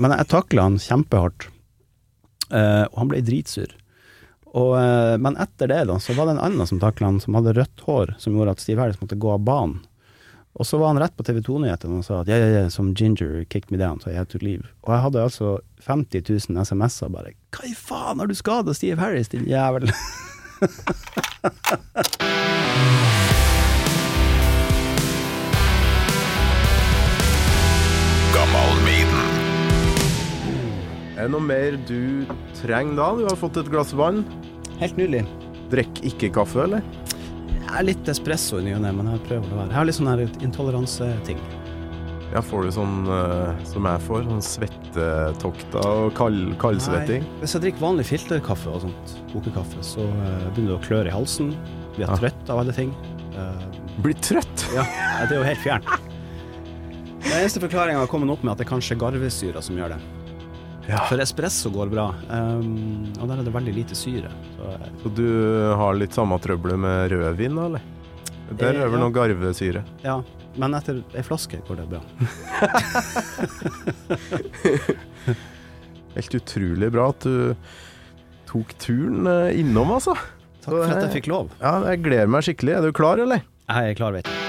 Men jeg takla han kjempehardt, eh, og han ble dritsur. Og, eh, men etter det da, så var det en annen som takla han, som hadde rødt hår, som gjorde at Steve Harris måtte gå av banen. Og så var han rett på TV 2-nyhetene og sa at yeah, yeah, yeah, som ginger kicked me down, så jeg had to leave. Og jeg hadde altså 50 000 SMS-er bare. Hva i faen har du skada Steve Harris, din jævel? Er det noe mer du trenger da? Du har fått et glass vann. Helt nydelig. Drikker ikke kaffe, eller? Jeg er litt espresso i ny og ne, men jeg prøver å være. Jeg har litt sånn intoleranseting. Ja, får du sånn uh, som jeg får, sånn svettetokter og kald, kaldsvetting? Nei, Hvis jeg drikker vanlig filterkaffe og sånt, kokekaffe, så uh, begynner det å kløre i halsen. Blir Ja. trøtt av alle ting. Uh, Blir trøtt? ja, det er jo helt fjernt. Den eneste forklaringa har kommet opp med at det kanskje er garvesyra som gjør det. Ja. For espresso går bra, um, og der er det veldig lite syre. Så, eh, Så du har litt samme trøbbelet med rødvin, da, eller? Der Eh, er vel ja. noe garvesyre. ja, men etter ei flaske går det bra. Helt utrolig bra at du tok turen eh, innom, altså. Takk for at jeg fikk lov. Ja, jeg gleder meg skikkelig. Er du klar, eller? Jeg er klar, vet du.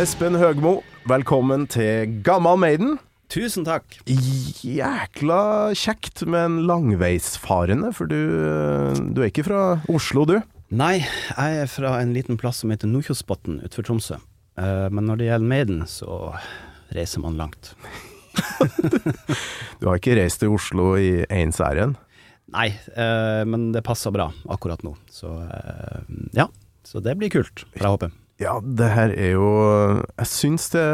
Espen Høgmo, velkommen til Gammal Maiden. Tusen takk. Jækla kjekt men langveisfarende, for du, du er ikke fra Oslo, du? Nei, jeg er fra en liten plass som heter Nordkjosbotn utenfor Tromsø. Eh, men når det gjelder Maiden, så reiser man langt. Du har ikke reist til Oslo i ens ærend? Nei, eh, men det passer bra akkurat nå. Så eh, ja, så det blir kult, får jeg håpe. Ja, det her er jo Jeg syns det,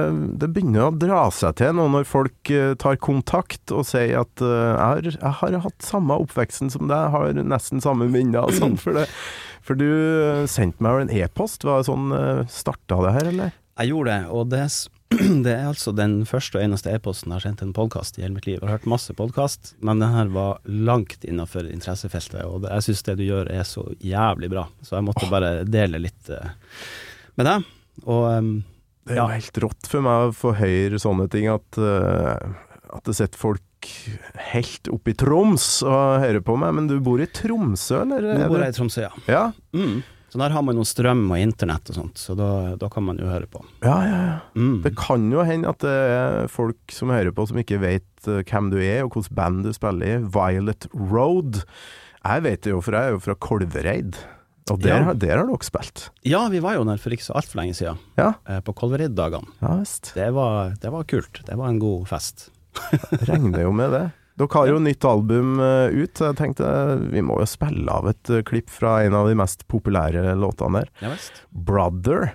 det begynner å dra seg til nå når folk eh, tar kontakt og sier at eh, jeg, har, jeg har hatt samme oppveksten som deg, har nesten samme minner og sånn. For, det, for du eh, sendte meg en e-post, var det sånn uh, starta det her, eller? Jeg gjorde det, og det, det er altså den første og eneste e-posten jeg har sendt en podkast i hele mitt liv. Jeg har hørt masse podkast, men den her var langt innafor interessefeltet, og jeg syns det du gjør er så jævlig bra, så jeg måtte bare dele litt eh, med det. Og um, Det er jo helt rått for meg å få høre sånne ting, at, uh, at det sitter folk helt oppe i Troms og hører på meg. Men du bor i Tromsø, eller? nå bor jeg i Tromsø, ja. Ja, Mm. Så der har man jo strøm og internett og sånt, så da, da kan man jo høre på. ja, ja. ja. Mm. Det kan jo hende at det er folk som hører på som ikke vet eh, hvem du er og hvilket band du spiller i. Violet Road. Jeg vet det jo, for jeg er jo fra Kolvereid. Og der, Ja. har- der har dere spilt. Ja, vi var jo der for ikke så altfor lenge siden, Ja, eh, på Kolvereid-dagene. ja. Det, var- det var kult. Det var en god fest. Regner jo med det. Dere har jo nytt album eh, ut, jeg tenkte vi må jo spille av et eh, klipp fra en av de mest populære låtene der. Ja 'Brother'.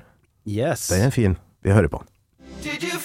Yes. Den er fin. Vi hører på den. Did you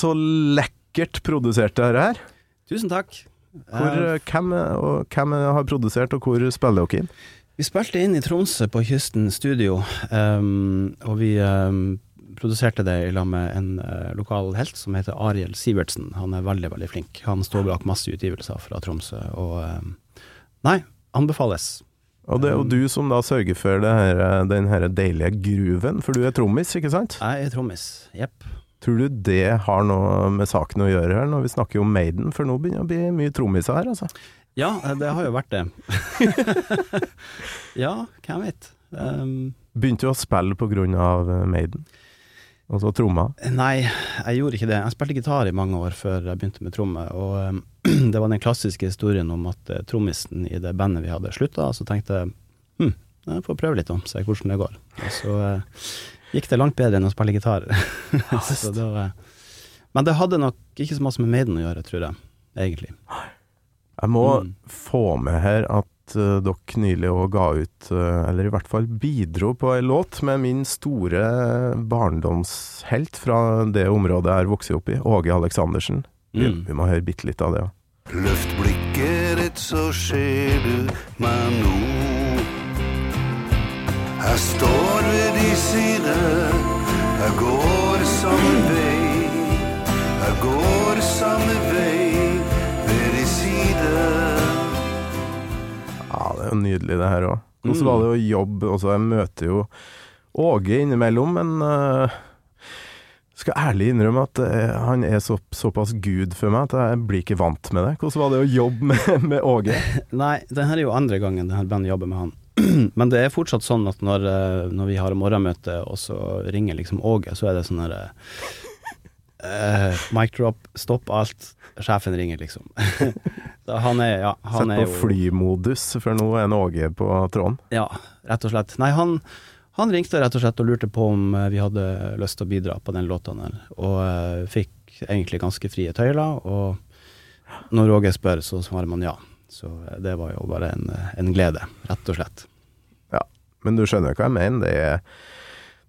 så lekkert produsert det her. Tusen takk. Hvor, Eh, eh, hvem, og, hvem har produsert, og hvor spiller dere inn? Vi spilte inn i Tromsø på Kysten studio, um, og vi um, produserte det i lag med en uh, lokal helt som heter Ariel Sivertsen. Han er veldig, veldig flink. Han står bak masse utgivelser fra Tromsø, og um, Nei, anbefales. Og det er jo du som da sørger for det her, den her deilige grooven, for du er trommis, ikke sant? Jeg er trommis. Jepp. Tror du det har noe med saken å gjøre her, når vi snakker om Maiden? For nå begynner det å bli mye trommiser her, altså. Ja, eh, det har jo vært det. ja, hvem vet. Um, Begynte du å spille av eh, Maiden? Og så tromma? Nei, jeg gjorde ikke det. Jeg spilte gitar i mange år før jeg begynte med tromme, og um, det var den klassiske historien om at uh, trommisen i det bandet vi hadde slutta, så tenkte jeg hm, jeg får prøve litt, om, se hvordan det går. Og så eh, gikk det langt bedre enn å spille gitar. så det var, men det hadde nok ikke så masse med Maiden å gjøre, tror jeg, egentlig. Jeg må Mm. få med her at uh, dere nylig òg ga ut, uh, eller i hvert fall bidro på ei låt med min store barndomshelt fra det området jeg har vokst opp i, Åge Aleksandersen. Vi, Mm. vi må høre bitte litt av det òg. Løft blikket, ditt, så ser du meg nå. Jeg står ved de side, jeg går samme vei. Jeg går samme vei ved de side. Ja, det er jo nydelig det her òg. Hvordan var det å jobbe altså, Jeg møter jo Åge innimellom, men uh, skal ærlig innrømme at uh, han er så, såpass gud for meg at jeg blir ikke vant med det. Hvordan var det å jobbe med, med Åge? Nei, det her er jo andre gangen denne bandet jobber med han. Men det er fortsatt sånn at når, eh, når vi har morgenmøte, og så ringer liksom Åge, så er det sånn herre uh, Mic drop, stopp alt. Sjefen ringer, liksom. han er, ja, han Sett på jo flymodus, for nå er Åge på tråden. Ja, rett og slett. Nei, han, han ringte rett og slett og lurte på om eh, vi hadde lyst til å bidra på den låta der, og uh, fikk egentlig ganske frie tøyler. Og når Åge spør, så svarer man ja. Så eh, det var jo bare en, en glede, rett og slett. Men du skjønner hva jeg mener. Det er,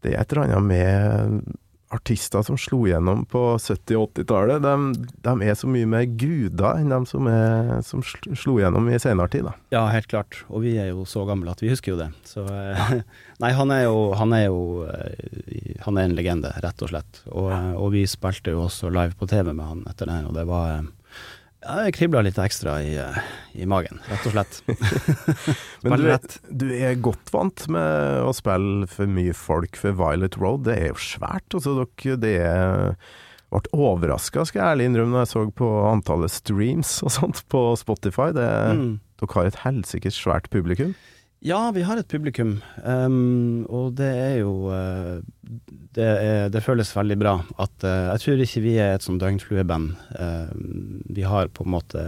det er et eller annet med artister som slo gjennom på 70- og 80-tallet. De, de er så mye mer guder enn de som, er, som slo gjennom i senere tid. Da. Ja, helt klart. Og vi er jo så gamle at vi husker jo det. Så eh, Nei, han er jo, han er jo eh, Han er en legende, rett og slett. Og, eh, og vi spilte jo også live på TV med han etter den, og det var ja, det kribla litt ekstra i, eh, i magen, rett og slett. Men du er, du er godt vant med å spille for mye folk for Violet Road. Det er jo svært. Altså, dere, det er ble overraska, skal jeg ærlig innrømme, når jeg så på antallet streams og sånt på Spotify. Det, Mm. Dere har et helsikes svært publikum. Ja, vi har et publikum, um, og det er jo uh, det, er, det føles veldig bra at uh, Jeg tror ikke vi er et sånn døgnflueband. Uh, vi har på en måte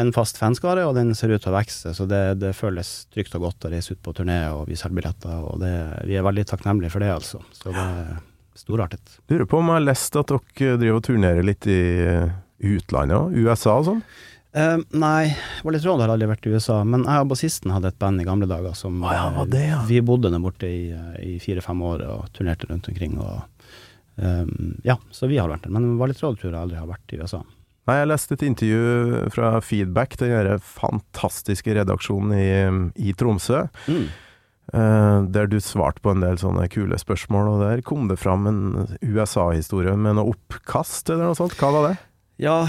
en fast fanskare, og den ser ut til å vokse, så det, det føles trygt og godt å reise ut på turné, og vi selger billetter, og det, vi er veldig takknemlige for det, altså. Så det er storartet. Lurer på om jeg har lest at dere driver og turnerer litt i eh, utlandet? USA og sånn? Ehm, nei, litt Tråd har aldri vært i USA, men jeg og bassisten hadde et band i gamle dager som Å ja, var eh, det, ja. Vi bodde der borte i, eh, i fire-fem år og turnerte rundt omkring. Og, um, ja, så vi har vært der. Men Wally Tråd tror jeg aldri har vært i USA. Nei, jeg leste et intervju fra Feedback, den der fantastiske redaksjonen i, i Tromsø. Mm. Uh, der du svarte på en del sånne kule spørsmål, og der kom det fram en USA-historie med noe oppkast eller noe sånt. Hva var det? Ja,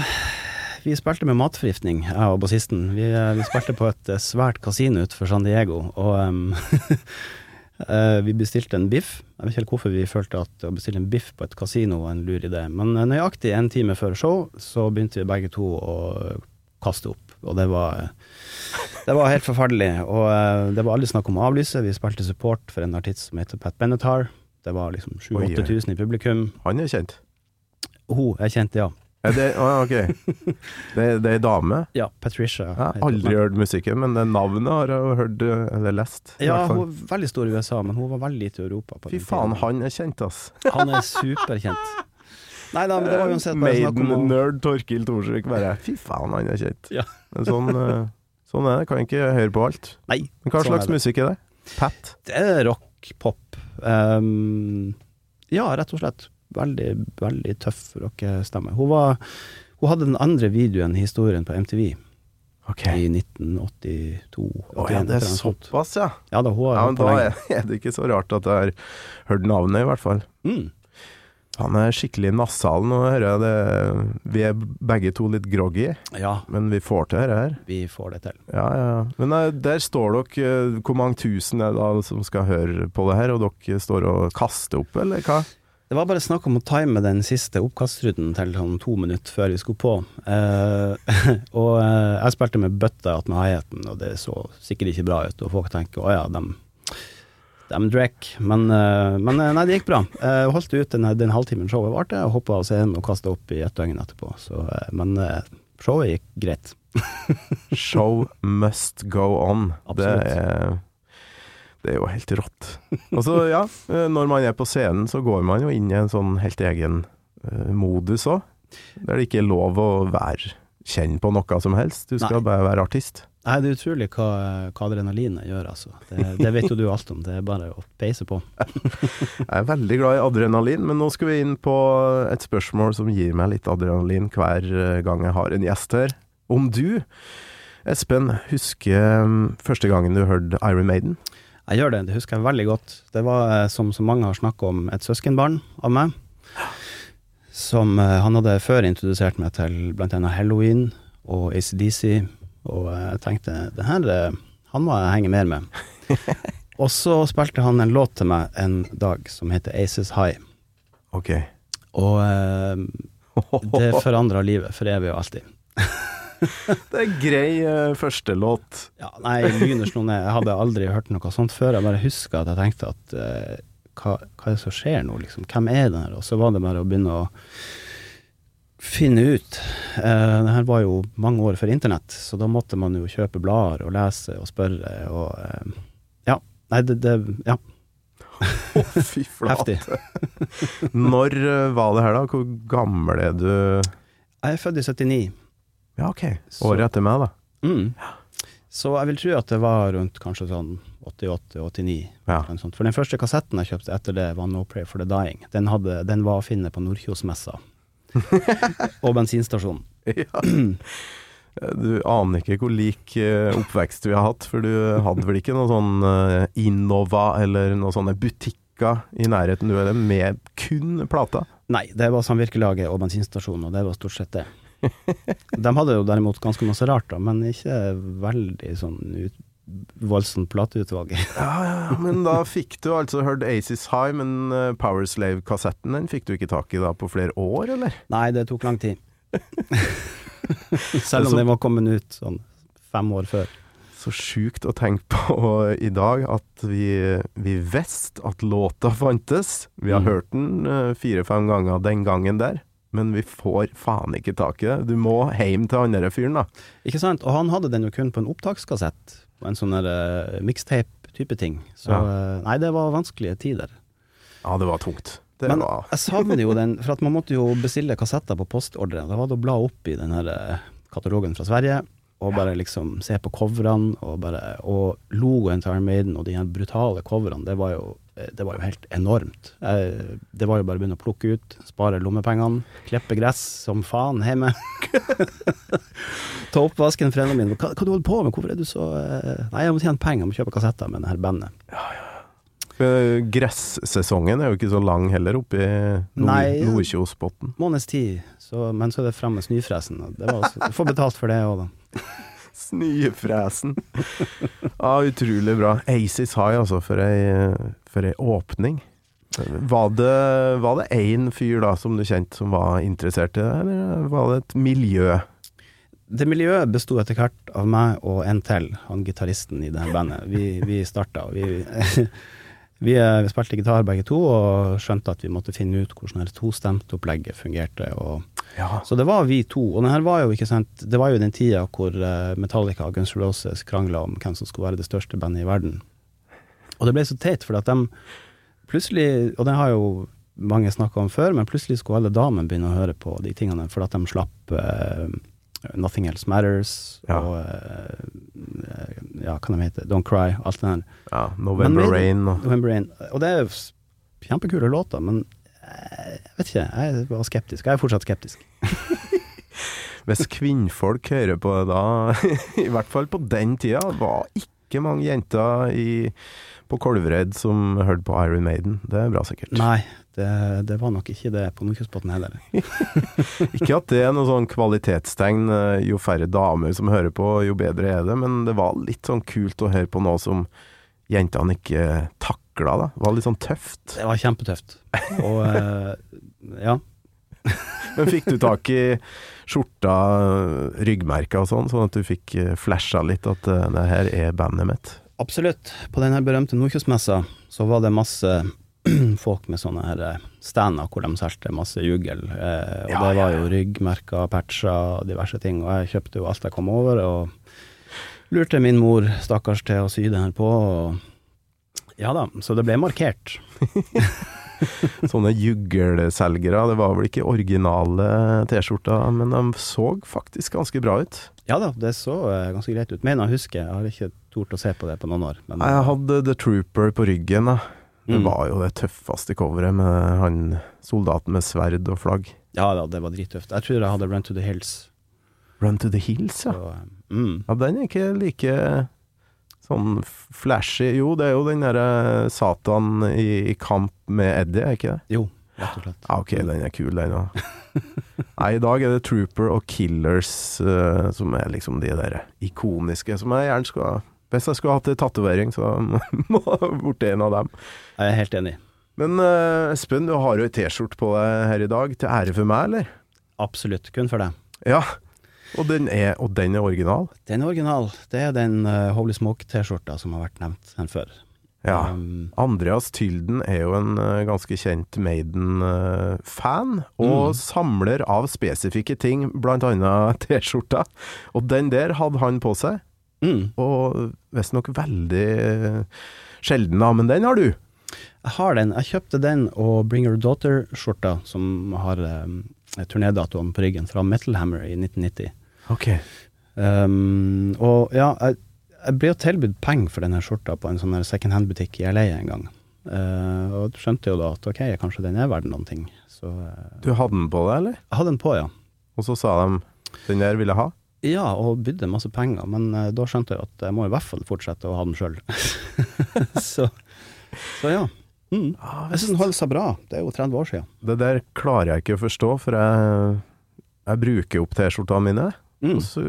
vi spilte med matforgiftning, jeg og bassisten. Vi, eh, vi spilte på et eh, svært kasino utenfor San Diego, og eh, vi bestilte en biff. Jeg vet ikke helt hvorfor vi følte at å bestille en biff på et kasino var en lur idé, men nøyaktig en time før show så begynte vi begge to å kaste opp, og det var det var helt forferdelig, og det var aldri snakk om å avlyse. Vi spilte support for en artist som heter Pat Benatar. Det var liksom Oi, oi. 7000-8000 i publikum. Han er kjent. Hun er kjent, ja. Er det, ah, ok. Det, det er dame? Ja, Patricia. Jeg har aldri hørt musikken, men det navnet har jeg hørt eh, eller lest. Ja, hun er veldig stor i USA, men hun var veldig lite i Europa. På Fy faen, han er kjent, ass. Han er superkjent. Nei da, men det var uansett bare snakk om Maiden-nerd Torkil Thorsvik bare Fy faen, han er kjent. Ja. Men sånn, eh, sånn er det. Kan ikke høre på alt. Nei, Men hva sånn slags er det. musikk er det? Pat? Det er rock, pop. Um, ja, rett og slett. Veldig, veldig tøff rockestemme. Hun var Hun hadde den andre videoen i historien på MTV Ok. i 1982. Å ja, det er såpass, ja. Ja da, ja men da er, det ikke så rart at jeg har hørt navnet, i hvert fall. Mm. Han er skikkelig nassal nå, hører jeg det. Vi er begge to litt groggy, Ja, men vi får til dette her. vi får det til. Ja, ja. ja. Men eh, der står dere, eh, hvor mange tusen er det da som skal høre på det her, og dere står og kaster opp, eller hva? Det var bare snakk om å time den siste oppkastruten til sånn to minutter før vi skulle på. Eh, og eh, jeg spilte med bøtta attmed high-haten, og det så sikkert ikke bra ut. Og folk tenker å ja, dem, dem drekk. Men, eh, men eh, nei, det gikk bra. Jeg holdt ut den, den halvtimen showet varte, og hoppa av scenen og kasta opp i et døgn etterpå. Så, eh, men showet gikk greit. Show must go on. Det Absolutt. er, det er jo helt rått. Og så, ja, eh, når man er på scenen, så går man jo inn i en sånn helt egen eh, modus òg. Der det ikke er lov å være kjenne på noe som helst. Du skal Nei. bare være artist. Nei, det er utrolig hva, hva adrenalinet gjør, altså. Det, det vet jo du alt om. Det er bare å peise på. Jeg er veldig glad i adrenalin, men nå skal vi inn på et spørsmål som gir meg litt adrenalin hver eh, gang jeg har en gjest her. Om du Espen, husker um, første gangen du hørte Iron Maiden? Jeg gjør det, det husker jeg veldig godt. Det var, eh, som så mange har snakka om, et søskenbarn av meg. Som eh, han hadde før introdusert meg til blant annet Halloween og ACDC. Og eh, jeg tenkte det her, han må jeg henge mer med. og så spilte han en låt til meg en dag som heter Aces High. Ok. Og det forandra livet for evig og alltid. Det er grei uh, første låt. Ja, nei, lyner slo ned. Jeg hadde aldri hørt noe sånt før. Jeg bare husker at jeg tenkte at uh, hva, hva er det som skjer nå, liksom? Hvem er den her? Og så var det bare å begynne å finne ut. Uh, det her var jo mange år før internett, så da måtte man jo kjøpe blader og lese og spørre og uh, Ja. Nei, det, det Ja. Å, fy flate. Når var det her, da? Hvor gammel er du? Jeg er født i 79. Ja, ok. Så- Året etter meg, da. Mm. Så jeg vil tro at det var rundt kanskje sånn 88-89. Ja. For den første kassetten jeg kjøpte etter det, var No Prayer for the Dying. Den, hadde, den var å finne på Nordkjosmessa. og bensinstasjonen. ja. Du aner ikke hvor lik eh, oppvekst vi har hatt, for du hadde vel ikke noe sånn eh, Innova eller noen sånne butikker i nærheten du er med kun plater? Nei, det var samvirkelaget og bensinstasjonen, og det var stort sett det. De hadde jo derimot ganske masse rart, da, men ikke veldig sånn ut, voldsomt plateutvalg. Ja, ja, men da fikk du altså hørt Aces High, men eh, Powerslave-kassetten den fikk du ikke tak i da på flere år, eller? Nei, det tok lang tid. Selv om den var kommet ut sånn fem år før. Så sjukt å tenke på i dag at vi, vi visste at låta fantes. Vi har Mm. hørt den eh, fire-fem ganger den gangen der, men vi får faen ikke tak i det. Du må hjem til andre fyren, da. Ikke sant? Og han hadde den jo kun på en opptakskassett, på en sånn uh, mixtape-type ting. Så Ja. eh, nei, det var vanskelige tider. Ja, det var tungt. Det Men var jeg savner jo den, for at man måtte jo bestille kassetter på postordre. Da var det å bla opp i den her eh, katalogen fra Sverige, og bare liksom se på coverne, og bare Og logoen til Iron Maiden og de brutale coverne, det var jo eh, det var jo helt enormt. Det var jo bare å begynne å plukke ut, spare lommepengene, klippe gress som faen hjemme. Ta oppvasken for hendene mine. Hva, hva du holder på med? Hvorfor er du så eh, Nei, jeg må tjene penger, jeg må kjøpe kassetter med det her bandet. Eh, Gressesongen er jo ikke så lang heller oppe i Nordkjosbotn. Måneds tid, så, men så er det frem med snøfresen. får betalt for det òg, da. Snøfresen. Ja, utrolig bra. Aces High, altså, for ei, for ei åpning. Var det, var det én fyr da som du kjente som var interessert i det, eller var det et miljø? Det miljøet besto etter hvert av meg og en til, han gitaristen i det her bandet. Vi, vi starta, og vi, vi, vi spilte gitar begge to, og skjønte at vi måtte finne ut hvordan det tostemtopplegget fungerte. Og, Ja. så det var vi to. Og den var jo ikke sant Det var jo den tida hvor eh, Metallica og Guns N' Roses krangla om hvem som skulle være det største bandet i verden. Og det ble så teit, for at de plutselig Og det har jo mange snakka om før, men plutselig skulle alle damene begynne å høre på de tingene, for at de slapp eh, Nothing Else Matters Ja. og eh, Ja, hva de heter Don't Cry, alt det der. ja November Men- Rain og November Rain. Og det er kjempekule låter, men eh, jeg vet ikke, jeg var skeptisk. Jeg er fortsatt skeptisk. Hvis kvinnfolk hører på det da, i hvert fall på den tida, var ikke mange jenter i, på Kolvereid som hørte på Iron Maiden. Det er bra sikkert. Nei, det, det var nok ikke det på Nordkjosbotn heller. Ikke at det er noe sånn kvalitetstegn, eh, jo færre damer som hører på, jo bedre er det, men det var litt sånn kult å høre på noe som jentene ikke takla, da. Det var litt sånn tøft. Det var kjempetøft. Og eh, ja. Men fikk du tak i skjorta, ryggmerker og sånn, sånn at du fikk eh, flasha litt at eh, det her er bandet mitt? Absolutt. På den her berømte Nordkjosmessa så var det masse folk med sånne her eh, stander hvor de solgte masse juggel. Eh, og Ja, det var jo ryggmerker, patcher og diverse ting. Og jeg kjøpte jo alt jeg kom over, og lurte min mor, stakkars, til å sy det her på. Og ja da, så det ble markert. Sånne juggelselgere, det var vel ikke originale T-skjorter, men de så faktisk ganske bra ut. Ja da, det så eh, ganske greit ut. Mener jeg husker, jeg har ikke tort å se på det på noen år. Men, Jeg hadde The Trooper på ryggen, da. Det Mm. var jo det tøffeste coveret med han soldaten med sverd og flagg. Ja da, det var drittøft. Jeg tror jeg hadde Run to the Hills. Run to the Hills, ja. Så, Mm. Ja, den er ikke like sånn flashy. Jo, det er jo den derre Satan i, i kamp med Eddie, er ikke det? Jo, rett og slett. Ja, ok, den er kul, den òg. Nei, i dag er det Trooper og Killers uh, som er liksom de der ikoniske, som jeg gjerne skulle ha Hvis jeg skulle hatt tatovering, så må jeg borti en av dem. Jeg er helt enig. Men uh, Espen, du har jo ei T-skjorte på deg her i dag, til ære for meg, eller? Absolutt. Kun for deg. Ja. Og den er, og den er original? Den er original. Det er den uh, Holy Smoke-T-skjorta som har vært nevnt her før. Ja. Um, Andreas Tylden er jo en uh, ganske kjent Maiden-fan, og Mm. samler av spesifikke ting, annet T-skjorta. Og den der hadde han på seg, mm. og visstnok veldig uh, sjelden, da, men den har du. Jeg har den. Jeg kjøpte den og Bring Your Daughter-skjorta, som har um, turnédatoen på ryggen, fra Metal Hammer i 1990. Ok. Um, og ja, jeg, jeg ble jo tilbudt penger for denne skjorta på en sånn second hand-butikk i LA en gang. Uh, og skjønte jo da at ok, kanskje den er verdt noen ting. Så uh, Du hadde den på deg, eller? jeg hadde den på, ja. Og så sa de den der ville ha. Ja, og bydde masse penger, men uh, da skjønte jeg at jeg må i hvert fall fortsette å ha den sjøl. så, så ja. Mm. Jeg syns den holder seg bra. Det er jo 30 år siden. Det der klarer jeg ikke å forstå, for jeg, jeg bruker opp T-skjortene mine. Mm. Så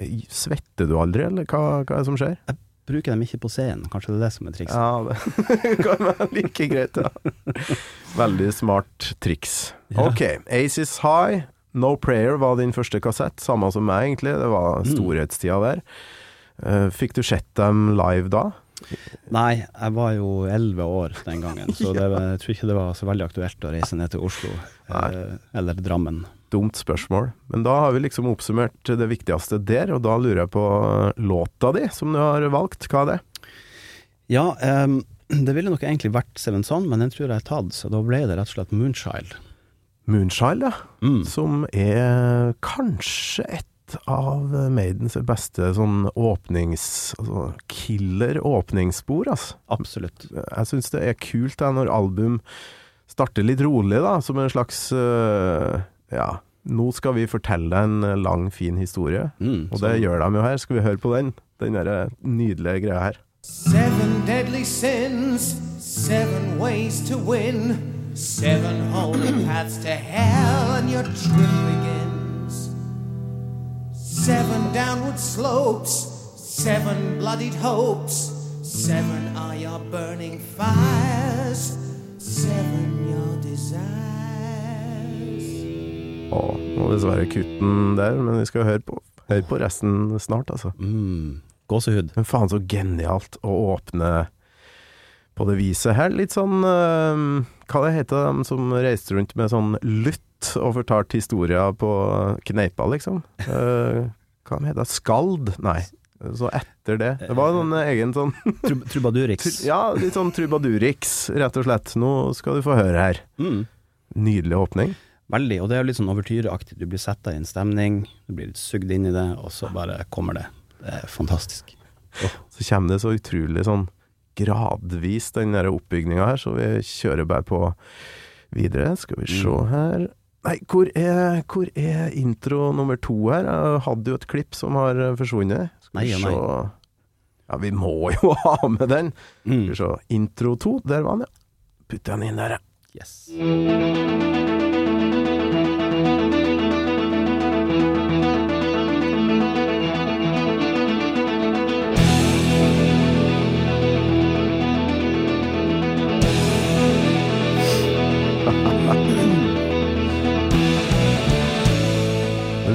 eh, svetter du aldri, eller hva, hva er det som skjer? Jeg Bruker dem ikke på scenen, kanskje det er det som er trikset. Ja, det kan være like greit, ja. Veldig smart triks. Ja. Ok, Aces High, No Prayer var din første kassett, samme som meg egentlig, det var Mm. storhetstida der. Eh, fikk du sett dem live da? Nei, jeg var jo 11 år den gangen, så det, jeg tror ikke det var så veldig aktuelt å reise ned til Oslo Nei. eller Drammen. Dumt spørsmål. Men da har vi liksom oppsummert det viktigste der, og da lurer jeg på låta di som du har valgt. Hva er det? Ja, um, det ville nok egentlig vært Seven Son, men den tror jeg er tatt, så da ble det rett og slett Moonchild. Moonchild, ja. Mm. Som er kanskje et av Maidens beste sånn åpnings... Altså killer åpningsspor, altså. Absolutt. Jeg syns det er kult da, når album starter litt rolig, da, som en slags øh, Ja, nå skal vi fortelle en lang, fin historie. Mm, Og så- det gjør de jo her. Skal vi høre på den? Den der nydelige greia her. Seven deadly sins, seven ways to win, seven holy paths to hell, and your trip begins. Seven downward slopes, seven bloodied hopes, seven are your burning fires, seven your desires. Å, må dessverre kutte den der, men vi skal høre på, høre på resten snart, altså. mm, Gåsehud. Men faen så genialt å åpne på det viset her. Litt sånn uh, Hva det heter de som reiste rundt med sånn lutt og fortalte historier på kneipa, liksom? Uh, hva de heter Skald? Nei. Så etter det. Det var en egen sånn Trub Trubadurix. Ja, litt sånn trubadurix, rett og slett. Nå skal du få høre her. Mm. Nydelig åpning. Veldig, og det er jo litt sånn overtyreaktig. Du blir setta i en stemning, du blir litt sugd inn i det, og så bare kommer det. Det er fantastisk. Så kommer det så utrolig sånn gradvis, den der oppbygninga her, så vi kjører bare på videre. Skal vi se Mm. her Nei, hvor er, hvor er intro nummer to her? Jeg hadde jo et klipp som har forsvunnet. Skal Nei vi se nei. Ja, vi må jo ha med den. Skal Mm. vi se. Intro to, der var den, ja. Putter den inn der, ja. Yes.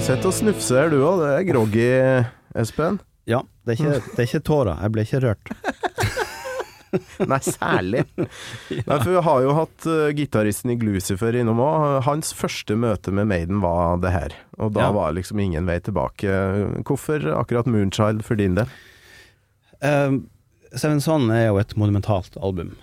Sitter og snufse her, du òg. Det er groggy, Espen. Ja, det er ikke, det er ikke tårer. Jeg ble ikke rørt. Nei, særlig. Nei, for vi har jo hatt uh, gitaristen i Glucifer innom òg. Hans første møte med Maiden var det her. Og da Ja. var liksom ingen vei tilbake. Hvorfor akkurat Moonchild for din del? Uh, Seven Son er jo et monumentalt album,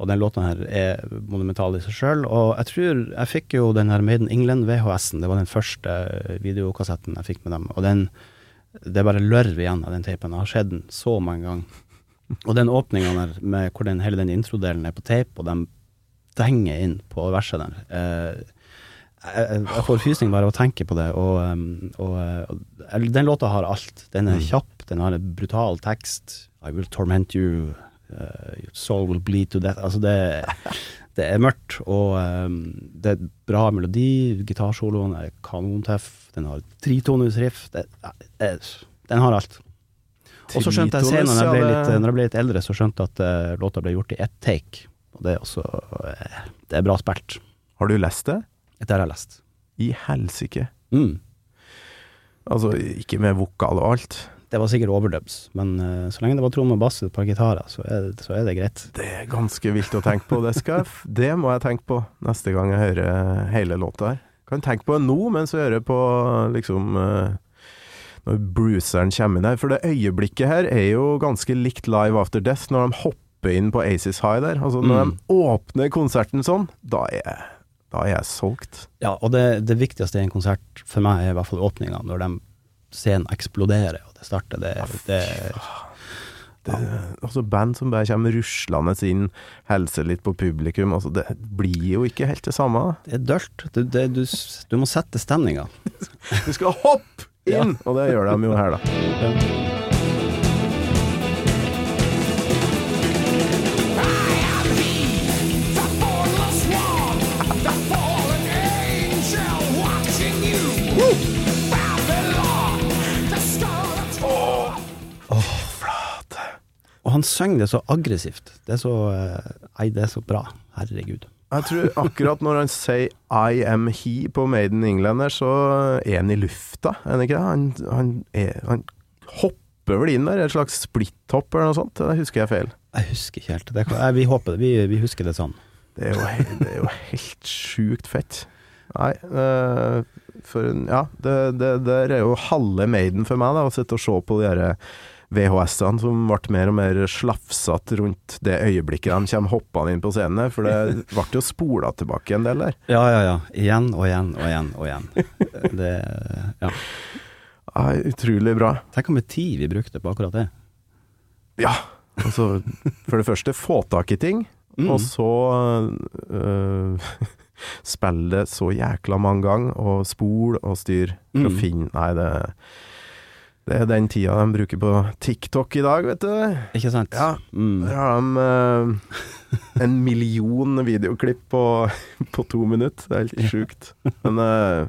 og den låten her er monumental i seg sjøl. Og jeg tror jeg fikk jo den her Maiden England VHS-en, det var den første videokassetten jeg fikk med dem. Og den, det er bare lørv igjen av den teipen. Jeg har sett den så mange ganger. Og den åpninga der, med hvor den, hele den introdelen er på teip, og de denger inn på verset der. Eh, jeg, jeg får frysning bare av å tenke på det, og, og, og, uh, Den låta har alt. Den er kjapp, den har en brutal tekst. I will torment you, your soul will bleed to death. Altså, det, det er mørkt, og um, det er bra melodi. Gitarsoloen er kanontøff. Den har tritonusriff. Det, det, den har alt. Og så skjønte jeg senere, når jeg litt, når jeg ble litt eldre, så skjønte jeg at uh, låta ble gjort i ett take. Og det er også uh, Det er bra spilt. Har du lest det? Dette har jeg lest. I helsike. Mm. Altså, ikke med vokal og alt. Det var sikkert overdubs, men uh, så lenge det var tromme og bass og et par gitarer, så er, det- så er det greit. Det er ganske vilt å tenke på. Det, skal jeg, det må jeg tenke på neste gang jeg hører hele låta her. Kan tenke på det nå mens jeg hører på liksom uh, Når bruceren kommer inn her. For det øyeblikket her er jo ganske likt Live After Death, når de hopper inn på Aces High der. Altså Når Mm. de åpner konserten sånn, da er jeg, da er jeg solgt. Ja, og det, det viktigste i en konsert for meg er i hvert fall åpninga, når de scenen eksploderer og det starter. Det, det, Det, altså Band som bare kommer ruslende inn, hilser litt på publikum. Altså det blir jo ikke helt det samme. det er dølt. Du, det, du, du må sette stemninga. Du skal hoppe inn! Og det gjør de jo her, da. Og han synger det så aggressivt. Det er så eh, Nei, det er så bra. Herregud. Jeg tror akkurat når han sier 'I am he' på Made in England så er han i lufta, er han ikke det? Han, han, er, han hopper vel inn der, et slags splitthopp eller noe sånt? Det husker jeg feil. Jeg husker ikke helt. Det, kan- vi håper det. Vi, vi husker det sånn. Det er jo, det er jo helt sjukt fett. Nei, eh, for Ja, det, det, det er jo halve Maiden for meg, da, å sitte og se på de her VHS-ene som ble mer og mer slafsete rundt det øyeblikket de kommer hoppende inn på scenen. For det ble jo spola tilbake en del der. Ja, ja, ja. Igjen og igjen og igjen og igjen. Det, ja. Ja, utrolig bra. Tenk hvor mye tid vi brukte på akkurat det. Ja, altså For det første, få tak i ting, Mm. og så øh, spille det så jækla mange ganger, og spole og styr for å Mm. finne Nei, det det er den tida de bruker på TikTok i dag, vet du. Ikke sant? Ja. Mm. Der har de uh, en million videoklipp på, på to minutter. Det er helt sjukt. Men uh,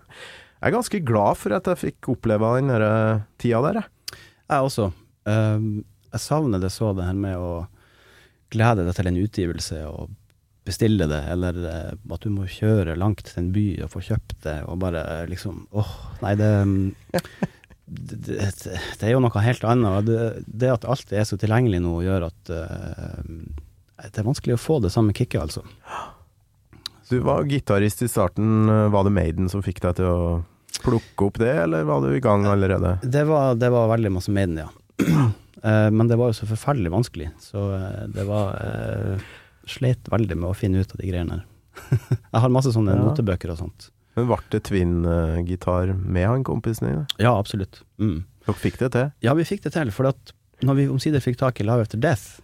jeg er ganske glad for at jeg fikk oppleve den der, øh, tida der, jeg. Jeg også. Um, jeg savner det så, det her med å glede deg til en utgivelse og bestille det, eller eh, at du må kjøre langt til en by og få kjøpt det, og bare eh, liksom Åh, nei, det det, det, er jo noe helt annet. Det, det at alt er så tilgjengelig nå, gjør at uh, det er vanskelig å få det samme kicket, altså. Du var gitarist i starten. Var det Maiden som fikk deg til å plukke opp det, eller var du i gang allerede? Det var, det var veldig masse Maiden, ja. Uh, Men det var jo så forferdelig vanskelig, så uh, det var uh, Slet veldig med å finne ut av de greiene her. Jeg har masse sånne Ja. notebøker og sånt. Men ble det twin-gitar med han kompisen din? Ja, absolutt. Mm. Dere fikk det til? Ja, vi fikk det til, for at når vi omsider fikk tak i Live After Death,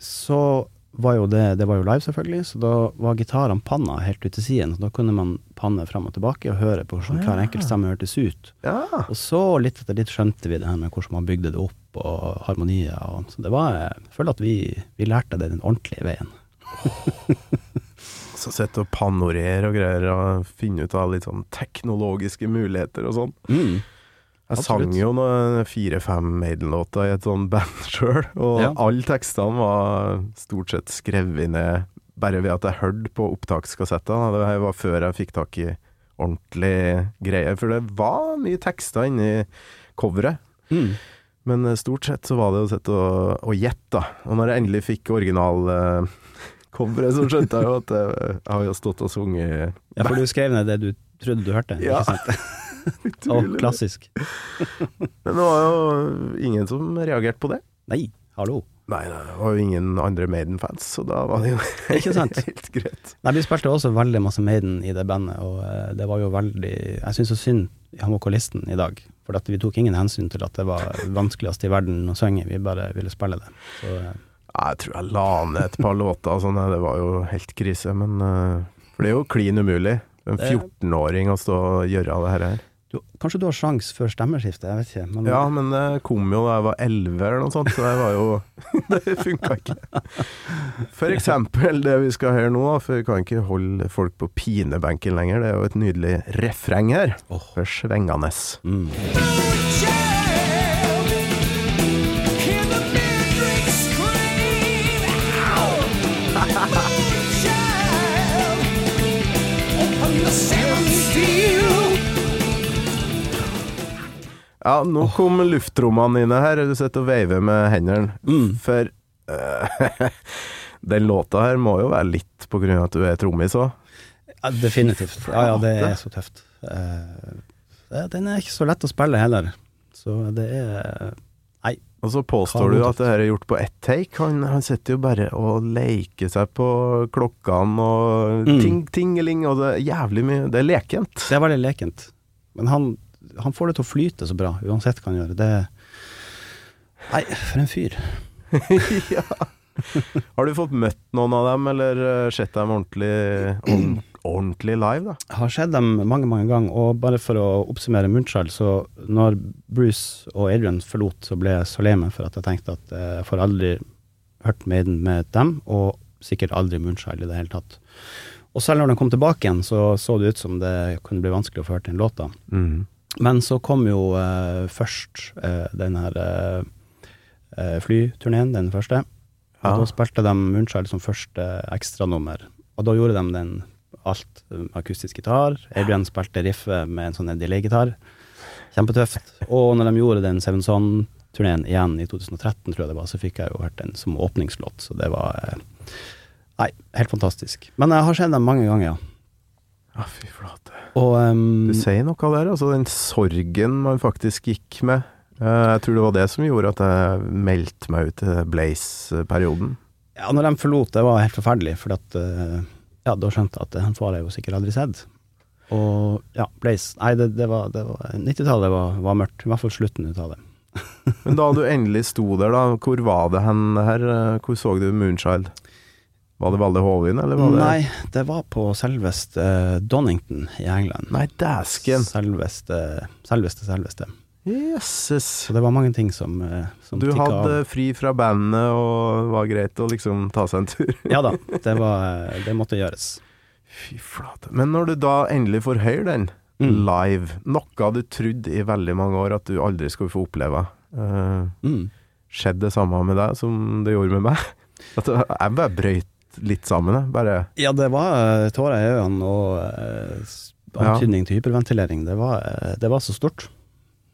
så var jo det Det var jo live, selvfølgelig, så da var gitarene panna helt ut til siden. Så da kunne man panne fram og tilbake og høre på hvordan hver enkelt stemme hørtes ut. Ja. Og så litt etter litt skjønte vi det her med hvordan man bygde det opp, og harmonier og Så det var Jeg føler at vi, vi lærte det den ordentlige veien. Så sitter og panorere og greier, og finne ut av litt sånn teknologiske muligheter og sånn. Mm. Jeg Absolutt. sang jo noen fire-fem Maiden-låter i et sånn band sjøl, og Ja. alle tekstene var stort sett skrevet ned bare ved at jeg hørte på opptakskassettene. Det var før jeg fikk tak i ordentlig greie, for det var mye tekster inni coveret. Mm. Men eh, stort sett så var det å sitte og, og gjette, da. Og når jeg endelig fikk originalcoveret, så skjønte jeg jo at jeg, jeg har jo stått og sunget Ja, for du skrev ned det du trodde du hørte, Ja. ikke sant? Utrolig. Og klassisk. Men det var jo ingen som reagerte på det. Nei, hallo. Nei, det var jo ingen andre Maiden-fans, så da var det jo Ikke sant? helt greit. Nei, vi spilte også veldig masse Maiden i det bandet, og eh, det var jo veldig Jeg syns så synd i han vokalisten i dag, for vi tok ingen hensyn til at det var vanskeligst i verden å synge, vi bare ville spille det. Så eh, Jeg tror jeg la ned et par låter og sånn, det var jo helt krise, men eh, For det er jo klin umulig. En 14-åring å stå og gjøre det her. Du, kanskje du har sjans før stemmeskiftet, jeg vet ikke. Men Ja, men det kom jo da jeg var 11 eller noe sånt, så det var jo Det funka ikke. For eksempel det vi skal høre nå, da, for vi kan ikke holde folk på pinebenken lenger. Det er jo et nydelig refreng her. For svengende. mm. Ja, nå kom luftrommene dine her. Du sitter og veiver med hendene. Mm. For uh, den låta her må jo være litt på grunn av at du er trommis òg. Ja, definitivt. Ja, ja, det er så tøft. Uh, den er ikke så lett å spille heller. Så det er Nei. Og så påstår du at det her er gjort på ett take. Han, han sitter jo bare og leker seg på klokkene og Mm. ting, tingeling, og det er jævlig mye Det er lekent. Det er veldig lekent. Men han, han får det til å flyte så bra, uansett hva han gjør. Det Nei, for en fyr. ja. Har du fått møtt noen av dem, eller eh, sett dem ordentlig, ordentlig live, da? Jeg har sett dem mange, mange ganger, og bare for å oppsummere Moonchild, så når Bruce og Adrian forlot, så ble jeg så lei meg for at jeg tenkte at eh, jeg får aldri hørt Maiden med dem, og sikkert aldri Moonchild i det hele tatt. Og selv når de kom tilbake igjen, så så det ut som det kunne bli vanskelig å få hørt den låta. Mm. Men så kom jo eh, først eh, den her eh, flyturneen, den første. Og Ja. Da spilte de Moonchild som første ekstranummer. Og da gjorde de den alt akustisk gitar. Adrian spilte riffet med en sånn delay-gitar. Kjempetøft. Og når de gjorde den Seven Son-turneen igjen i 2013, tror jeg det var, så fikk jeg jo hørt den som åpningslåt. Så det var Nei, helt fantastisk. Men jeg har sett dem mange ganger, ja. Ja, fy flate. Og um, Du sier noe der, altså den sorgen man faktisk gikk med. Eh, Jeg tror det var det som gjorde at jeg meldte meg ut til Blaze-perioden. Ja, når de forlot, det var helt forferdelig, for at eh, Ja, da skjønte jeg at han far jeg jo sikkert aldri sett. Og ja, Blaze Nei, det, det var, var 90-tallet var, var mørkt. I hvert fall slutten ut av det. Men da du endelig sto der, da, hvor var det hen her? Eh, Hvor så du Moonchild? Var det Valle Hovin, eller var det Nei, det var på selveste uh, Donington i England. Nei, dæsken. Selveste, selveste, selveste. Jesus. Så det var mange ting som, uh, som Du hadde av. fri fra bandet, og det var greit å liksom ta seg en tur. Ja da, det, var, eh, det måtte gjøres. Fy flate. Men når du da endelig får høre den Mm. live, noe du trodde i veldig mange år at du aldri skulle få oppleve, uh, Mm. skjedde det samme med deg som det gjorde med meg? At jeg bare brøyt litt sammen, jeg. Bare Ja, det var eh, tårer i øynene og eh, antydning til hyperventilering. Det var, eh, det var så stort.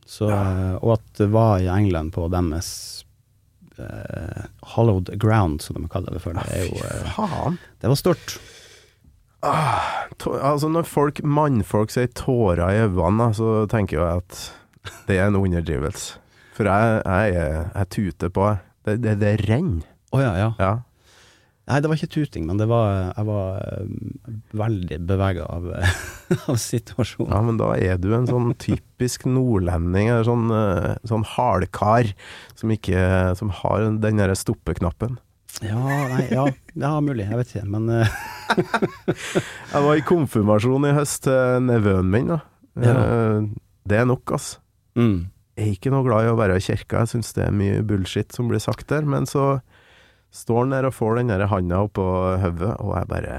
Så, eh, og at det var i England på deres eh, hollowed ground, som de kaller det for. Det, jo, eh, det var stort. Tå- Altså Når folk, mannfolk sier tårer i øynene, så tenker jeg at det er en underdrivelse. For jeg, jeg, er- jeg tuter på. Det, det, det renner. Å ja, ja. Ja. Nei, det var ikke tuting, men det var, jeg var eh, veldig bevega av, av situasjonen. ja, men da er du en sånn typisk nordlending, eller sånn, eh, sånn hardkar som ikke Som har den derre stoppeknappen. Ja, nei, ja, ja, mulig, jeg vet ikke, men eh, Jeg var i konfirmasjon i høst til nevøen min, da. Ja. Det er nok, altså. mm. Jeg er ikke noe glad i å være i kirka, jeg syns det er mye bullshit som blir sagt der, men så står han der og får den der handa oppå hodet, og jeg bare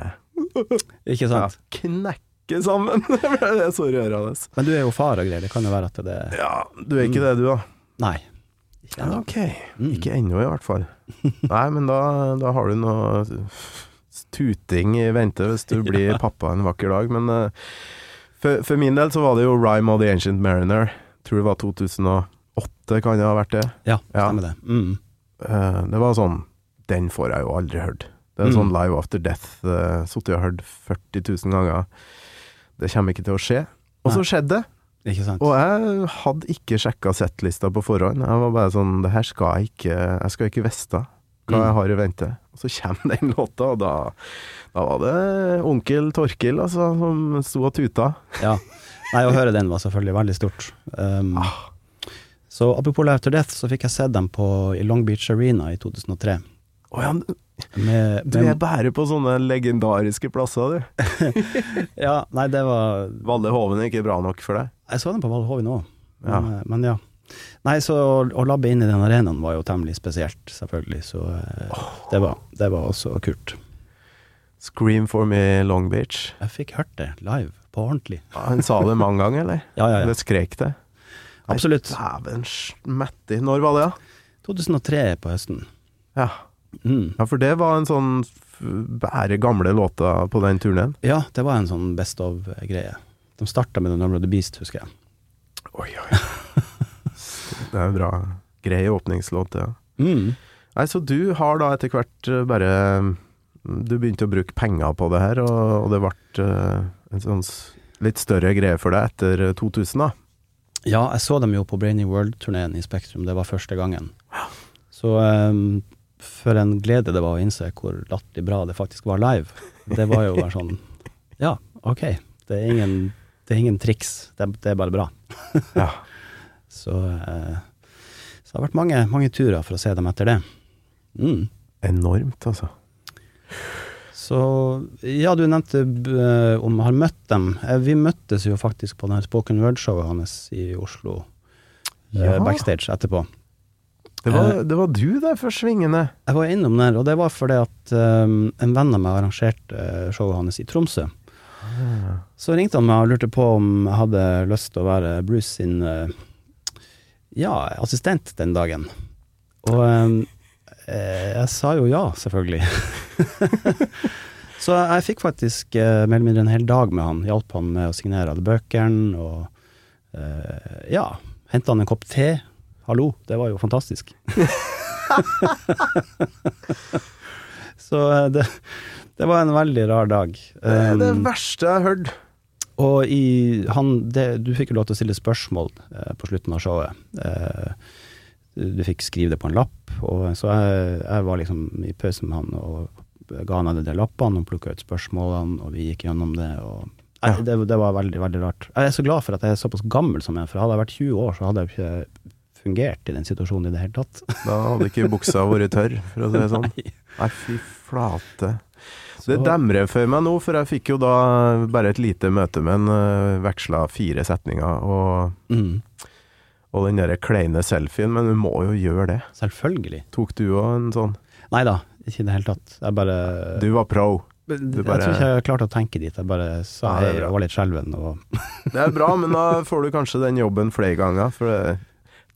Ikke ja, sant? knekker sammen. det er så rørende. Men du er jo far og greier, det kan jo være at det Ja, du er ikke det, du, da? Nei. Ikke ennå. Ok, Mm. ikke ennå i hvert fall. Nei, men da, da har du noe tuting i vente hvis du blir pappa en vakker dag. Men uh, for, for min del så var det jo Rhyme of the Ancient Mariner. Tror det var 2008, kan det ha vært det. Ja, Ja. det. Mm. Uh, det var sånn Den får jeg jo aldri hørt. Det er Mm. sånn Live After Death. Uh, Sittet og hørt 40 000 ganger. Det kommer ikke til å skje. Og så skjedde det. Ikke sant? Og jeg hadde ikke sjekka settlista på forhånd. Jeg var bare sånn Det her skal jeg ikke Jeg skal ikke vite hva Mm. jeg har i vente. Og så kommer den låta, og da, da var det onkel Torkil, altså, som sto og tuta. Ja. Nei, å høre den var selvfølgelig veldig stort. Um, Ah. Så apropos Live After Death, så fikk jeg sett dem på, i Long Beach Arena i 2003. Å ja, Med, Du er bare på sånne legendariske plasser, du. ja, nei, det var Valle Hoven er ikke bra nok for deg? Jeg så den på Valhovin òg, men, Ja. ja. men ja. Nei, så å, labbe inn i den arenaen var jo temmelig spesielt, selvfølgelig. Så oh. det, var, det var også kult. Scream for me Long Beach. Jeg fikk hørt det live, på ordentlig. Ja, Han sa det mange ganger, eller? Ja, ja, ja. Eller skrek det? Absolutt. Dæven smetti. Når var det, da? 2003 på høsten. Ja. Mm. ja, for det var en sånn bære gamle låter på den turneen. Ja, det var en sånn best of-greie. De starta med The Number of the Beast, husker jeg. Oi, oi. det er en bra. Grei åpningslåt, ja. Mm. Nei, så du har da etter hvert eh, bare Du begynte å bruke penger på det her, og, og det ble eh, en sånn litt større greie for deg etter eh, 2000, da. Ja, jeg så dem jo på Brainy World-turneen i Spektrum, det var første gangen. Så um, for en glede det var å innse hvor latterlig bra det faktisk var live. Det var jo bare sånn Ja, ok. Det er ingen, det er ingen triks, det, det er bare bra. Ja. Så, eh, så det har vært mange, mange turer for å se dem etter det. Mm. Enormt, altså. Så ja, du nevnte uh, om har møtt dem. Eh, vi møttes jo faktisk på det her spoken word-showet hans i Oslo. ja. uh, Backstage etterpå. Det var, det var du der for svingende. Jeg var innom der, og det var fordi at um, en venn av meg arrangerte eh, showet hans i Tromsø. Så ringte han meg og lurte på om jeg hadde lyst til å være Bruce sin eh, ja, assistent den dagen. Og um, eh, jeg sa jo ja, selvfølgelig. Så jeg fikk faktisk uh, mer eller mindre en hel dag med han. Hjalp han med å signere alle bøkene, og uh, ja, henta han en kopp te. Hallo, det var jo fantastisk. Så eh, det, det var en veldig rar dag. Det er det Um, verste jeg har hørt. og i han det, Du fikk jo lov til å stille spørsmål eh, på slutten av showet. Eh, du, fikk skrive det på en lapp, og så jeg, jeg var liksom i pause med han og ga han de lappene og plukka ut spørsmålene, og vi gikk gjennom det. og jeg, det, det var veldig, veldig rart. Jeg er så glad for at jeg er såpass gammel som jeg er, for hadde jeg vært 20 år, så hadde jeg ikke fungert i den situasjonen i det hele tatt. Da hadde ikke buksa vært tørr, for å si det sånn. Nei. Nei, fy flate. Så- Det demrer for meg nå, for jeg fikk jo da bare et lite møte med en, øh, veksla fire setninger, og, Mm, og den derre kleine selfien, men du må jo gjøre det. selvfølgelig. Tok du òg en sånn? Nei da, ikke i det hele tatt. Jeg bare Du var pro. Jeg bare- tror ikke jeg klarte å tenke dit. Jeg bare sa Ja, og var litt skjelven. Og... Det er bra, men da får du kanskje den jobben flere ganger, for det, jeg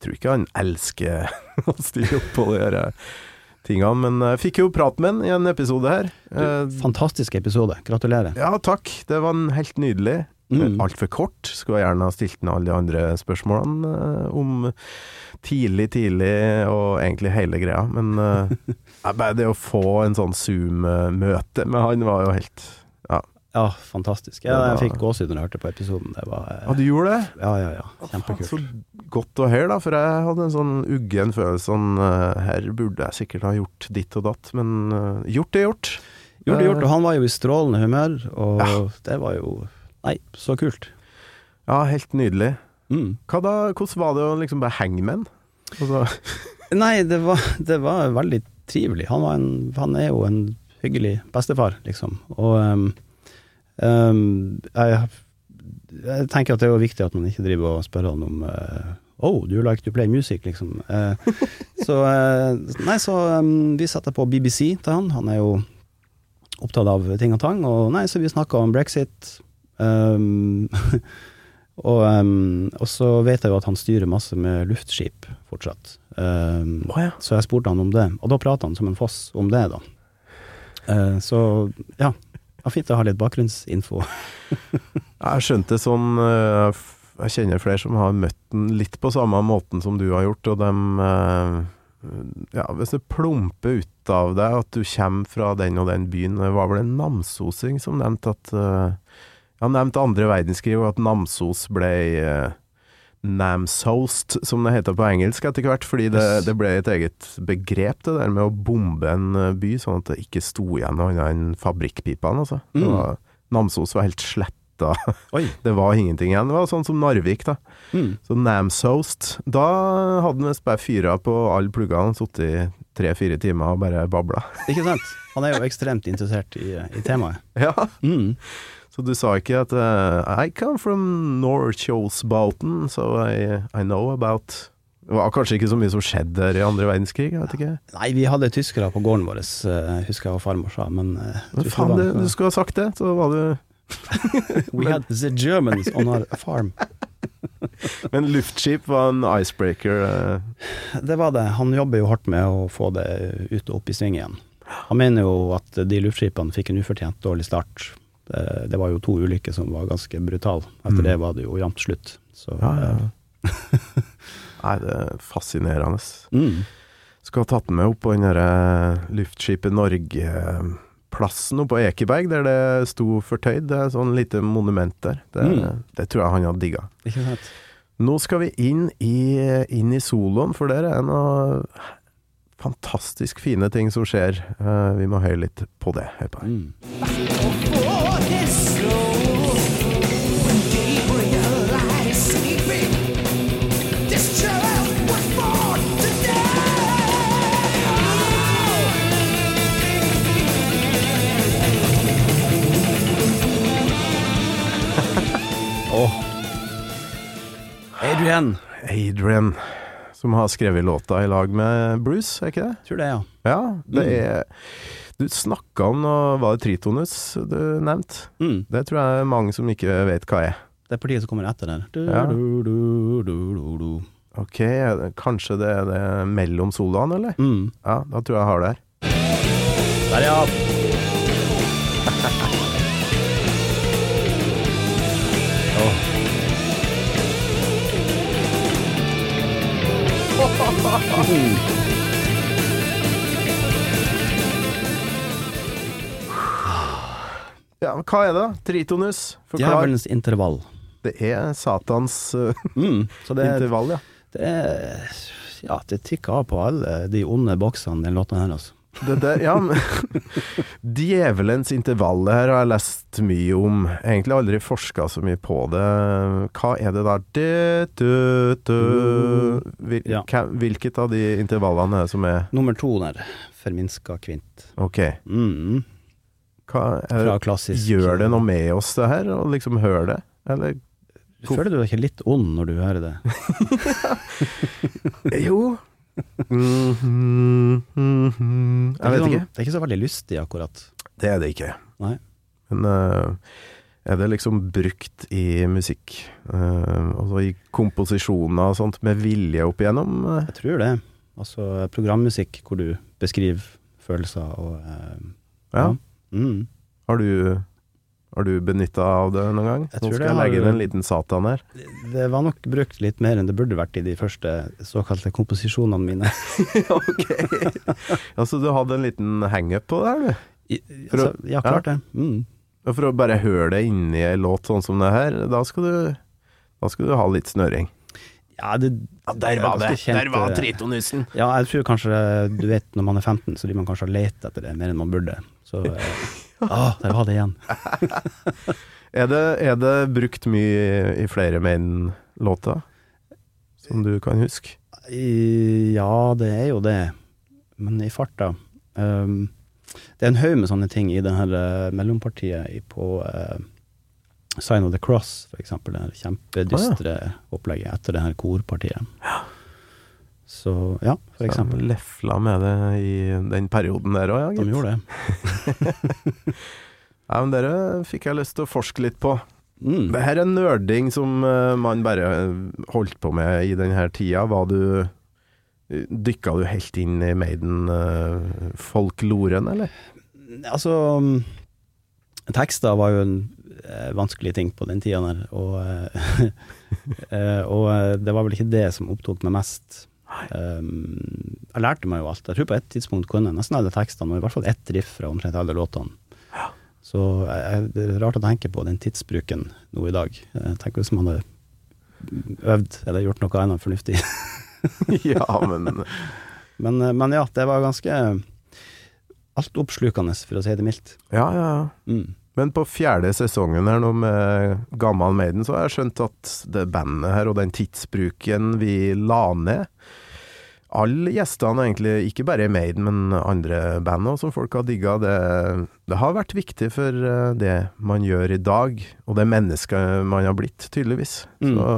tror ikke han elsker å stille opp på de her tingene. Men jeg fikk jo prat med han i en episode her. Du, Fantastisk episode. Gratulerer. Ja, takk. Det var en helt nydelig. Mm. Altfor kort. Skulle jeg gjerne ha stilt den alle de andre spørsmålene eh, om tidlig, tidlig og egentlig hele greia. Men eh, bare det å få en sånn Zoom-møte med han var jo helt Ja, fantastisk. Ja, jeg fikk gåsehud når jeg hørte på episoden. Det var eh, ja du gjorde det? Ja, ja, ja. Kjempekult. Så godt å høre, da, for jeg hadde en sånn uggen følelse sånn eh, Her burde jeg sikkert ha gjort ditt og datt, men uh, gjort er gjort. Gjort det gjort, og han var jo i strålende humør, og Ja. det var jo Nei, så kult. Ja, helt nydelig. Mm. Hva da, hvordan var det å liksom bare henge med han? Altså, Nei, det var, det var veldig trivelig. Han, var en, han er jo en hyggelig bestefar, liksom. Og um, um, jeg, jeg tenker at det er jo viktig at man ikke driver og spør han om uh, Oh, do you like to play music, liksom. Uh, så uh, Nei, så um, vi setter på BBC til han. Han er jo opptatt av ting og tang. Og nei, så vi snakka om brexit. Um, og, um, og så vet jeg jo at han styrer masse med luftskip fortsatt. Å ja. så jeg spurte han om det, og da pratet han som en foss om det, da. Uh, så ja, var fint å ha litt bakgrunnsinfo. Jeg skjønte sånn eh, Jeg kjenner flere som har møtt den litt på samme måten som du har gjort, og dem eh, Ja, hvis det plumper ut av deg at du kommer fra den og den byen Det var vel en namsosing som nevnte at eh, Han nevnte andre verdenskrig, og at Namsos ble Namsoast, som det heter på engelsk etter hvert, fordi det, det ble et eget begrep, det der med å bombe en eh, by, sånn at det ikke sto igjen noe annet enn fabrikkpipene, altså. Mm. var, Namsos var helt sletta. Oi. Det var ingenting igjen. Det var sånn som Narvik, da. Mm. Så Namsost. Da hadde han visst bare fyra på alle pluggene, sittet tre-fire timer og bare babla. Ikke sant? Han er jo ekstremt interessert i, i temaet. Ja, Mm. Så du sa ikke at uh, I come from Norrkjosbauten, so I, I know about Det var kanskje ikke så mye som skjedde der i andre verdenskrig, jeg vet ikke. Nei, vi hadde tyskere på gården vår, eh, husker jeg hva farmor sa, men eh, jeg Men faen, det det, du skulle ha sagt det, så var du We had the Germans on our farm. Men luftskip var en icebreaker. eh. Det var det. Han jobber jo hardt med å få det ut og opp i sving igjen. Han mener jo at de luftskipene fikk en ufortjent dårlig start. Det, det var jo to ulykker som var ganske brutale. Etter Mm. det var det jo jevnt slutt. Så Ja, ja. eh, Nei, det er fascinerende. mm. Skulle ha tatt den med opp på den derre Luftskipet Norge-plassen oppe på Ekeberg, der det sto fortøyd. Det er sånn lite monument der. Det, Mm. det tror jeg han hadde digga. Ikke sant? Nå skal vi inn i, inn i soloen, for der er noe fantastisk fine ting som skjer. Eh, vi må høre litt på det. Hør på det. Mm. Åh. Adrian. Adrian, som har skrevet låta i lag med Bruce, er ikke det? Tror det, ja. Ja, det Mm. er Du snakka om noe Var det Tritonus du nevnte? Mm. Det tror jeg er mange som ikke vet hva er. Det er partiet som kommer etter der. Du, Ja. du, du. Ok, kanskje det er det mellom soloene, eller? Mm. Ja, da tror jeg jeg har det her. Der, ja. Ja, men hva er det? da? Tritonus? Forklar. Djevelens intervall. Det er Satans uh, Mm. Så det, intervall, ja. det er Ja, det tikker av på alle de onde boksene den låta her, altså. Det der, ja, Djevelens intervallet her har jeg lest mye om. Egentlig aldri forska så mye på det. Hva er det der Det, du, du. Hvil, Ja. Hvilket av de intervallene er det som er Nummer to der, forminska kvint. Ok. Mm. Hva er, klassisk gjør det noe med oss, det her, å liksom høre det? Eller Føler du deg ikke litt ond når du hører det? Jo. Jeg vet ikke. Det er ikke så veldig lystig, akkurat. Det er det ikke. Nei. Men uh, er det liksom brukt i musikk, uh, altså i komposisjoner og sånt, med vilje opp igjennom? Uh? Jeg tror det. Altså programmusikk hvor du beskriver følelser og eh, Ja. Mm. Har du, har du benytta av det noen gang? Jeg Nå skal jeg legge inn en liten satan her. Det var nok brukt litt mer enn det burde vært i de første såkalte komposisjonene mine. ok. altså du hadde en liten hangup på det her, du? I, For å- altså, ja, klart det. Mm. For å bare høre det inni en låt sånn som det her, da skal du, da skal du ha litt snøring. Ja, det, der var det! kjent, Der var eh, tritonusen! Ja, jeg tror kanskje Du vet, når man er 15, så vil man kanskje lete etter det mer enn man burde. Så eh, ah, der var det igjen. Er det, er det brukt mye i flere Maiden-låter? Som du kan huske? I, ja, det er jo det. Men i farta um, Det er en haug med sånne ting i det her eh, mellompartiet på uh, Sign of the Cross, for eksempel. Det kjempedystre opplegget etter det her korpartiet. Så ja, for eksempel. Så De lefla med det i den perioden der òg, ja. De gjorde det. Ja, men dere fikk jeg lyst til å forske litt på. Mm. Det her er nerding som eh, man bare holdt på med i denne tida. Var du Dykka du helt inn i Maiden-folkloren, eller? Altså mm, Tekster var jo en eh, vanskelig ting på den tida der, og, eh, eh, og eh, det var vel ikke det som opptok meg mest. Um, jeg lærte meg jo alt. Jeg tror på et tidspunkt kunne jeg nesten alle tekstene, og i hvert fall ett riff fra omtrent alle låtene. Så jeg, det er rart å tenke på den tidsbruken nå i dag. Jeg tenker hvis man hadde øvd eller gjort noe annet fornuftig. ja, men Men, eh, men ja, det var ganske altoppslukende, for å si det mildt. Ja, ja, ja. Mm. Men på fjerde sesongen her nå med Gammal Maiden, så har jeg skjønt at det bandet her og den tidsbruken vi la ned alle gjestene, egentlig, ikke bare Maiden, men andre band også, som folk har digga. Det, det har vært viktig for eh, det man gjør i dag, og det mennesket man har blitt, tydeligvis. Mm. Så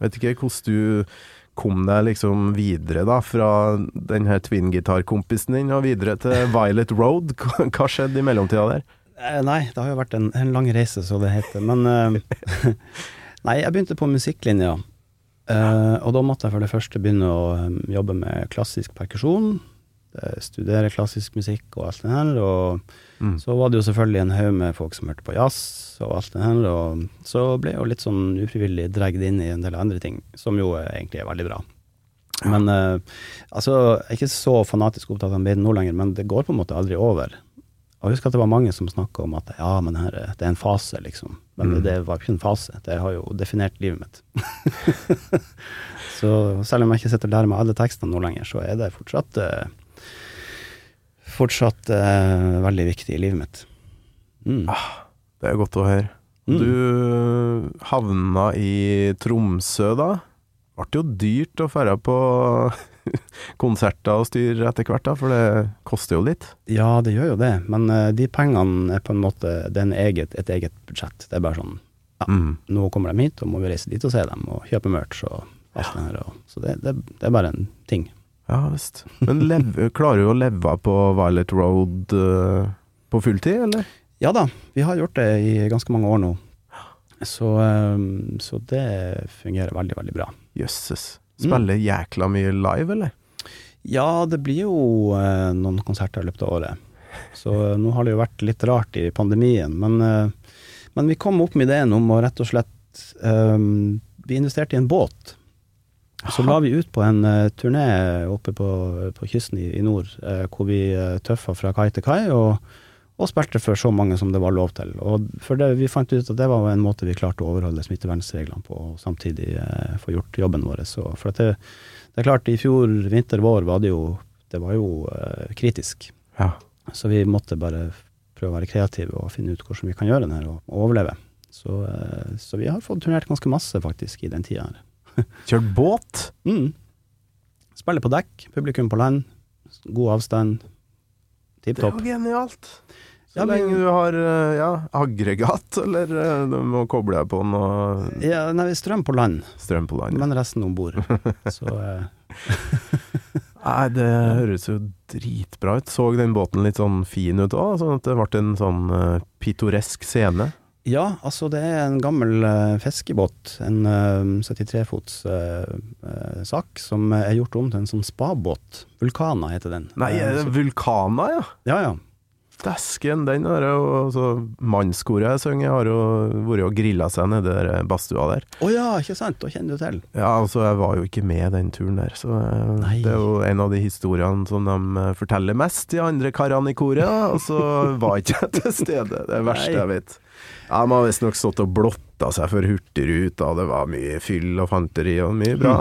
vet ikke hvordan du kom deg liksom videre da, fra den her twin-gitarkompisen din og videre til Violet Road. Hva hva skjedde i mellomtida der? Eh, Nei, det har jo vært en, en lang reise, så det heter. Men eh, Nei, jeg begynte på musikklinja. Eh, og da måtte jeg for det første begynne å eh, jobbe med klassisk perkusjon. eh, studere klassisk musikk og alt det her. Og Mm. så var det jo selvfølgelig en haug med folk som hørte på jazz og alt det her. Og så ble jeg jo litt sånn ufrivillig dregd inn i en del andre ting, som jo egentlig er veldig bra. Men uh, altså, jeg er ikke så fanatisk opptatt av Maiden nå lenger, men det går på en måte aldri over. Og jeg husker at det var mange som snakka om at ja, men her, er- det er en fase, liksom. Men Mm. det var ikke en fase, det har jo definert livet mitt. så selv om jeg ikke sitter og lærer meg alle tekstene nå lenger, så er det fortsatt eh, fortsatt uh, veldig viktig i livet mitt. Mm. Det er godt å høre. Mm. Du havna i Tromsø da. Ble jo dyrt å ferde på konserter og styr etter hvert, da, for det koster jo litt. Ja, det gjør jo det, men eh, de pengene er på en måte det er eget, et eget budsjett. Det er bare sånn Mm. nå kommer de hit, og må vi reise dit og se dem, og kjøpe merch og alt det her. Så det, det, det er bare en ting. Ja visst. Men lev, klarer du å leve på Violet Road uh, på fulltid, eller? Ja da, vi har gjort det i ganske mange år nå. Så, eh, så det fungerer veldig, veldig bra. Jøsses. Spiller jækla mye live, eller? Ja, det blir jo eh, noen konserter i løpet av året. Så eh, nå har det jo vært litt rart i pandemien, men, eh, men vi kom opp med ideen om å rett og slett eh, Vi investerte i en båt. Så la vi ut på en uh, turné oppe på, på kysten i, i nord, eh, hvor vi tøffa fra kai til kai, og, og spilte for så mange som det var lov til. Og for det, vi fant ut at det var en måte vi klarte å overholde smittevernreglene på, og samtidig eh, få gjort jobben vår. Så for at det, det er klart, i fjor vinter-vår var det jo, det var jo eh, kritisk. Ja. Så vi måtte bare prøve å være kreative og finne ut hvordan vi kan gjøre den her og, og overleve. Så, eh, så vi har fått turnert ganske masse faktisk i den tida her. Kjørt båt? Mm. Spiller på dekk, publikum på land, god avstand. Tipp Det er jo genialt. Så Ja, men- lenge du har eh, ja, aggregat, eller eh, du må koble deg på noe Ja, nei, strøm på land, strøm på land. ja. men resten om bord. Så eh, Nei, det høres jo dritbra ut. Så den båten litt sånn fin ut òg, sånn at det ble en sånn uh, pittoresk scene. Ja, altså det er en gammel uh, fiskebåt, en uh, 73-fots uh, sak, som er gjort om til en sånn spabåt. Vulkana heter den. Nei, Vulkana, ja? ja, ja. Dæsken, den har jeg altså, Mannskoret jeg synger, har jo vært og grilla seg nedi badstua der. Å ja, ikke sant, da kjenner du til. Ja, altså, jeg var jo ikke med den turen der, så eh, Nei. det er jo en av de historiene som de eh, forteller mest, de andre karene i koret, og så var ikke jeg til stede. Det er verste jeg vet. Ja, De har visstnok stått og blotta seg for Hurtigruta, det var mye fyll og fanteri og mye bra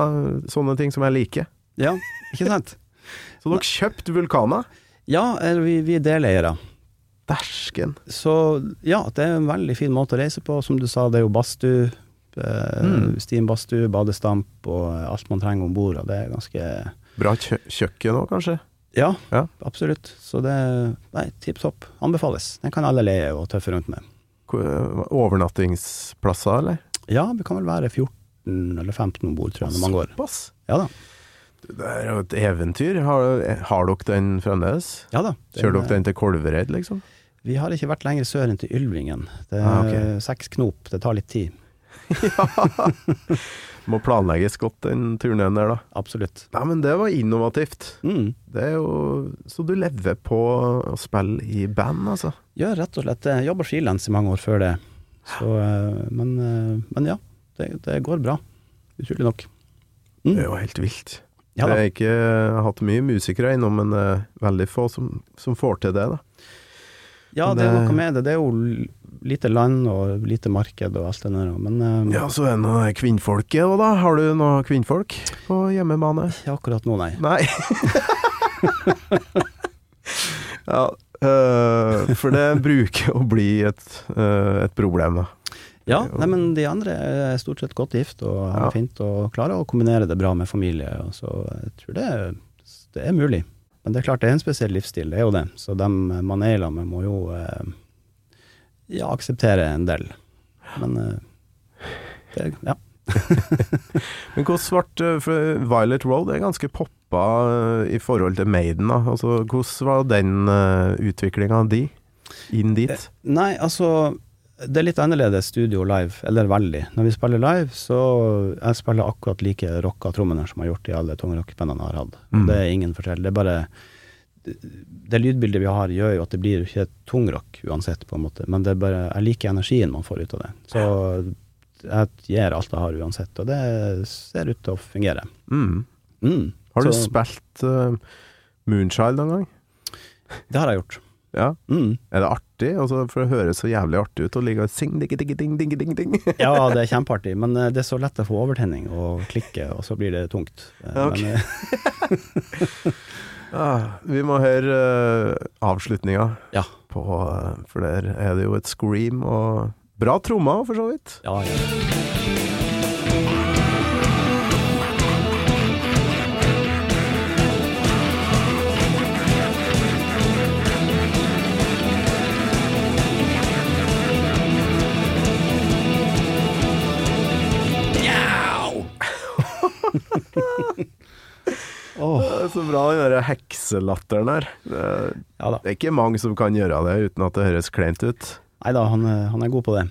sånne ting som jeg liker. Ja, ikke sant? Så dere kjøpte vulkaner? Ja, vi, vi er deleiere. Dæsken. Så ja, det er en veldig fin måte å reise på. Som du sa, det er jo badstue. Eh, Mm. Steambadstue, badestamp og alt man trenger om bord. Og det er ganske Bra kjø kjøkken òg, kanskje? Ja, Ja. absolutt. Så det Nei, tipp topp. Anbefales. Den kan alle leie og tøffe rundt med. Overnattingsplasser, eller? Ja, det kan vel være 14 eller 15 om bord, tror jeg, når man går. Såpass? Ja da. Det er jo et eventyr. Har, har dere den fremdeles? Ja da. Kjører dere den til Kolvereid, liksom? Vi har ikke vært lenger sør enn til Ylvingen. Det er Ah, okay. seks knop, det tar litt tid. ja! Må planlegges godt, den turneen der, da. Absolutt. Nei, men det var innovativt. Mm. Det er jo Så du lever på å spille i band, altså? Ja, rett og slett. Jeg Jobba frilans i mange år før det. Så, eh, men, eh, men ja, det, det går bra. Utrolig nok. Mm. Det er jo helt vilt. Ja ikke, jeg har hatt mye musikere innom, men er veldig få som, som får til det, da. Ja, det er noe med det. Det er jo lite land og lite marked og alt det der. Men eh, Ja, så er det noe kvinnfolket òg, da. Har du noe kvinnfolk på hjemmebane? ikke akkurat nå, nei. Nei. ja, øh, for det bruker å bli et, øh, et problem, da. Ja, nei, men de andre er stort sett godt gift og har Ja. fint og klarer å kombinere det bra med familie. Og så jeg tror det, det er mulig. Men det er klart det er en spesiell livsstil, det er jo det. Så dem man er i lag med må jo eh, ja, akseptere en del. Men eh, det, ja. Men hvordan svart for Violet Road er ganske poppa eh, i forhold til Maiden, da. Altså, hvordan var den utviklinga di inn dit? Nei, altså det er litt annerledes studio live, eller veldig. Når vi spiller live, så jeg spiller akkurat like rocka trommene som jeg har gjort i alle tungrockbandene jeg har hatt. Mm. Det er ingen forskjell. Det er bare Det lydbildet vi har, gjør jo at det blir ikke tungrock uansett, på en måte. Men det er bare Jeg liker energien man får ut av det. Så jeg gir alt jeg har uansett, og det ser ut til å fungere. Mm. Mm. Har du Så spilt uh, Moonchild noen gang? Det har jeg gjort. Ja. Mm. Er det artig? Altså, for det høres så jævlig artig ut å ligge og sing digge digge ding digge, ding ding. Ja, det er kjempeartig, men eh, det er så lett å få overtenning og klikke, og så blir det tungt. Okay. Ok. Men, eh, Ah, vi må høre uh, avslutninga Ja. på eh, For der er det jo et scream og bra trommer, for så vidt. ja, ja. Åh, Det er så bra, den der hekselatteren her. Det er, ja det er ikke mange som kan gjøre det uten at det høres kleint ut. Nei da, han, er- han er god på det.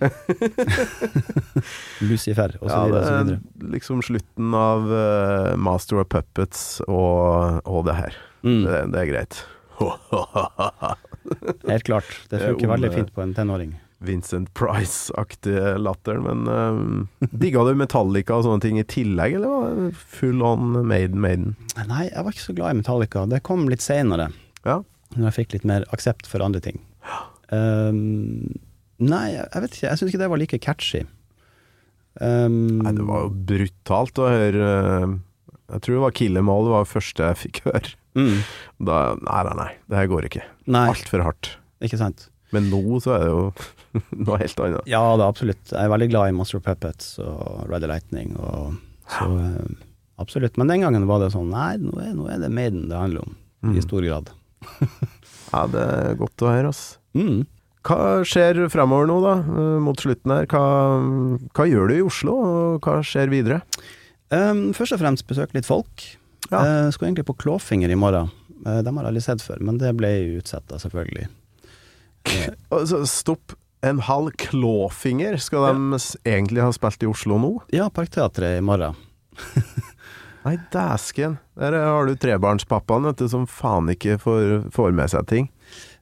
Lucifer, og så Ja, det videre og så er liksom slutten av uh, Master of Puppets og, og det her. Mm, Det, det er greit. helt klart. Det Det er funker veldig fint på en tenåring. Vincent Price-aktige latter, men um, digga du Metallica og sånne ting i tillegg, eller var det full on Maiden Maiden? Nei, jeg var ikke så glad i Metallica. Det kom litt seinere, Ja. når jeg fikk litt mer aksept for andre ting. Um, nei, jeg vet ikke. Jeg syns ikke det var like catchy. Um, Nei, det var jo brutalt å høre eh, Jeg tror det var 'Killer Mall' det var det første jeg fikk høre. mm, Da, nei, nei, nei, det her går ikke. Altfor hardt. ikke sant. Men nå så er det jo noe helt annet. Ja da, absolutt. Jeg er veldig glad i Monster Puppets og Red Lightning og så eh, Absolutt. Men den gangen var det sånn Nei, nå er, nå er det Maiden det handler om, Mm. i stor grad. Ja, det er godt å høre, ass. Mm. Hva skjer fremover nå, da, eh, mot slutten her? Hva, hva gjør du i Oslo, og hva skjer videre? Um, først og fremst besøke litt folk. Ja. Jeg skulle egentlig på Klåfinger i morgen. De dem har jeg aldri sett før, men det ble utsatt, selvfølgelig. Eh, Altså, stopp. En halv klåfinger skal de egentlig ha spilt i Oslo nå? ja, Parkteatret i morgen. Nei, dæsken. Der har du trebarnspappaen, vet du, som faen ikke får, får med seg ting.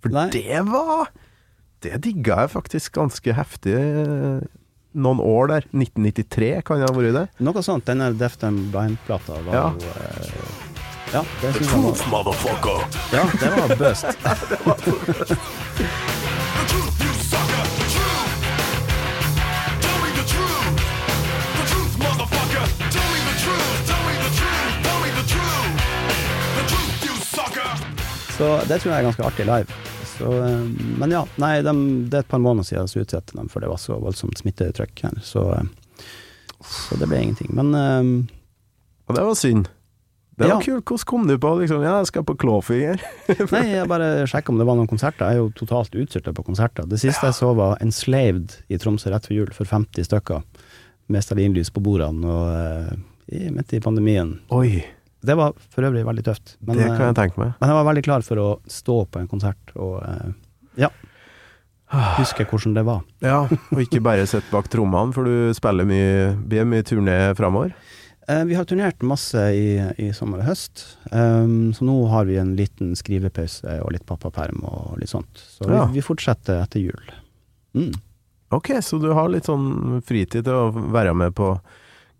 For Nei. det var Det digga jeg faktisk ganske heftig eh, noen år der. 1993 kan det ha vært det. Noe sånt. Denne Deft and Blind-plata var Ja. jo eh, Ja, det syns jeg var motherfucker. Ja, det var bøst. Så det tror jeg er ganske artig live. Så, eh, men ja, nei, de, det er et par måneder siden jeg utsatte dem, for det var så voldsomt smittetrykk her. Så, eh, så det ble ingenting. Men um, Og det var synd. Det var Ja. kult. Hvordan kom du på liksom, ja, jeg skal på klåfinger? Nei, jeg bare sjekka om det var noen konserter. Jeg er jo totalt utstyrt på konserter. Det siste jeg så var Enslaved i Tromsø rett før jul, for 50 stykker. Med stearinlys på bordene og uh, midt i pandemien. Oi, Det var for øvrig veldig tøft. Men, det kan eh, jeg tenke meg. men jeg var veldig klar for å stå på en konsert og eh, ja, huske hvordan det var. Ja, og ikke bare sitte bak trommene, for du spiller mye, blir mye turné framover. Eh, vi har turnert masse i, i sommer og høst, um, så nå har vi en liten skrivepause og litt pappaperm og litt sånt. Så Ja. vi, vi fortsetter etter jul. Mm. Ok, så du har litt sånn fritid til å være med på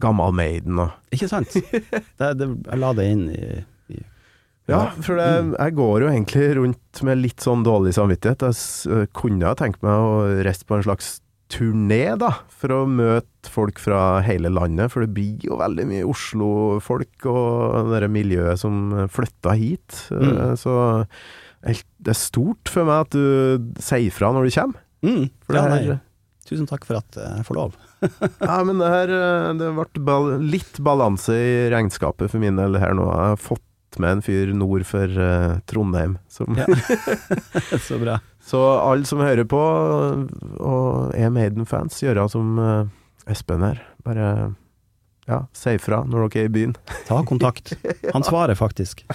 Gammal Maiden og Ikke sant? Det, det, jeg la det inn i, i Ja, for det, jeg går jo egentlig rundt med litt sånn dårlig samvittighet. Jeg øh, kunne ha tenkt meg å reise på en slags turné, da, for å møte folk fra hele landet. For det blir jo veldig mye Oslo-folk og det miljøet som flytta hit. Mm. Eh, Så det er stort for meg at du sier fra når du kommer. mm. Ja, det nei, Tusen takk for at jeg får lov. Ja, men det her eh, Det ble litt balanse i regnskapet for min del her nå. Jeg har fått med en fyr nord for uh, Trondheim. Som, Ja. Så bra. Så alle som hører på og er Maiden-fans, gjør det som uh, Espen her. Bare ja, si ifra når dere er i byen. Ta kontakt. Han svarer faktisk.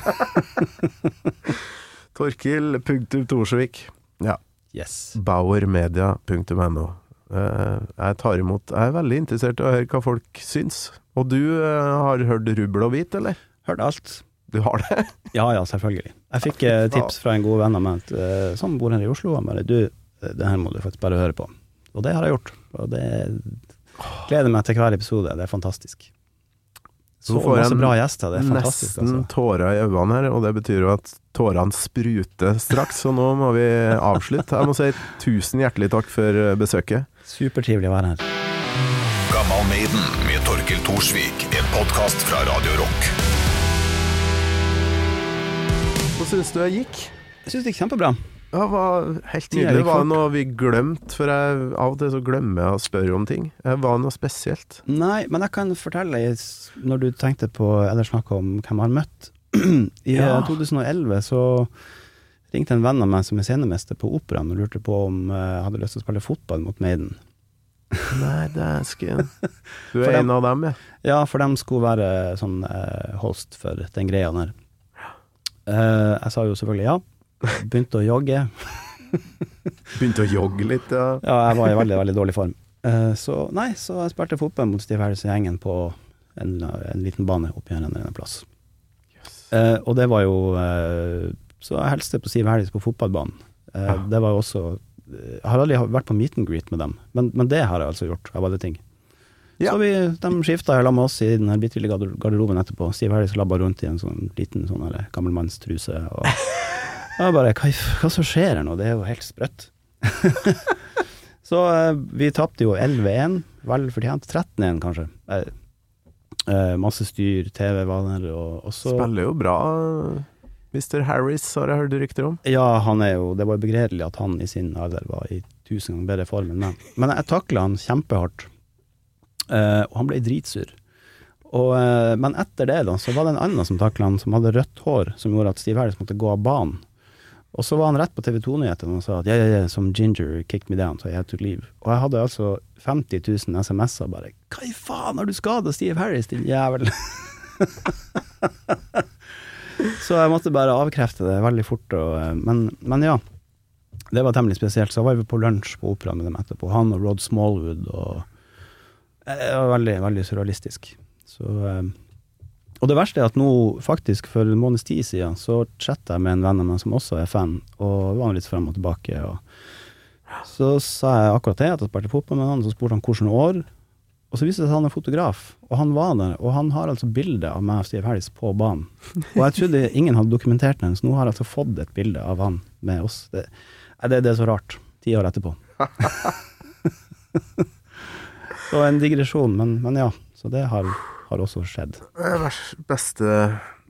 Torkil.torsvik. Ja. Yes. Bauermedia.no. Eh, jeg tar imot Jeg er veldig interessert i å høre hva folk syns. Og du eh, har hørt rubbel og bit, eller? Hørt alt. Du har det? Ja ja, selvfølgelig. Jeg fikk eh, tips fra en god venn av meg som bor her i Oslo. Han bare du, det her må du faktisk bare høre på. Og det har jeg gjort. Og det gleder meg til hver episode. Det er fantastisk. Så får masse bra gjester. Det er fantastisk. Nesten Altså. tårer i øynene her, og det betyr jo at tårene spruter straks. Så nå må vi avslutte. Jeg må si tusen hjertelig takk for besøket. Supertrivelig å være her. Gammal Maiden med Torkil Thorsvik, en podkast fra Radio Rock. Hva syns du jeg gikk? Jeg syns det gikk kjempebra. Ja, var helt nydelig. Var det noe vi glemte? For jeg, av og til så glemmer jeg å spørre om ting. Det Var det noe spesielt? Nei, men jeg kan fortelle, når du tenkte på, eller snakka om hvem jeg har møtt I Ja. eh, 2011 så ringte en venn av meg som er scenemester på operaen og lurte på om eh, jeg hadde lyst til å spille fotball mot Maiden. Nei, det ikke Du er dem- en av dem, ja. Ja, for de skulle være sånn eh, host for den greia der. Eh, jeg sa jo selvfølgelig ja. Begynte å jogge. Begynte å jogge litt, ja. Ja, jeg var i veldig, veldig dårlig form. Eh, så nei, så jeg spilte fotball mot Steve Harris-gjengen på en, en liten bane oppi her en plass. Eh, og det var jo eh, Så jeg hilste på Steve Harris på fotballbanen. Eh, Ja. Det var jo også eh, Jeg har aldri vært på meet and greet med dem, men, men det har jeg altså gjort, av alle ting. Ja. Så vi, de skifta sammen med oss i den bitte lille garder- garderoben etterpå. Siv Harris labba rundt i en sånn liten sånn gammelmannstruse. Og jeg bare hva, hva som skjer her nå? Det er jo helt sprøtt. så eh, vi tapte jo 11-1, vel fortjent. 13-1 kanskje. Eh, eh, masse styr, TV var der, og, og så Spiller jo bra. Mr. Harris har jeg hørt rykter om. Ja, han er jo Det var jo begredelig at han i sin alder var i tusen ganger bedre form enn meg. Men jeg takla han kjempehardt, uh, og han ble dritsur. Og, uh, men etter det da, så var det en annen som takla han, som hadde rødt hår, som gjorde at Steve Harris måtte gå av banen. Og så var han rett på TV 2-nyhetene og sa at ja, ja, ja, som Ginger kicked me down, so I had to leave. Og jeg hadde altså 50 000 SMS-er bare Hva i faen, har du skada Steve Harris, din jævel? så jeg måtte bare avkrefte det veldig fort. Og, eh, men, men ja, det var temmelig spesielt. Så var vi på lunsj på operaen med dem etterpå. Han og Rod Smallwood og eh, Det var veldig, veldig surrealistisk. Så eh, Og det verste er at nå, faktisk for en måneds tid siden, så chatta jeg med en venn av meg som også er fan, og var litt frem og tilbake. Og så sa jeg akkurat det, at jeg spilte fotball med han, så spurte han hvilket år. Og så viste det seg at han er fotograf, og han var der. Og han har altså bilde av meg og Steve Harris på banen. Og jeg trodde ingen hadde dokumentert den, så nå har jeg altså fått et bilde av han med oss. Det, det, det er så rart, ti år etterpå. så en digresjon, men, men ja. Så det har, har også skjedd. Beste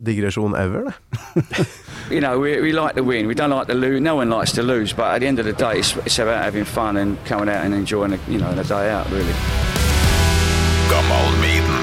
digresjon ever, det. you know, we, we like to win. We don't like to lose. No one likes to lose, but at the end of the day, it's, it's about having fun and coming out and enjoying, the, you know, the day out, really. Gammal Maiden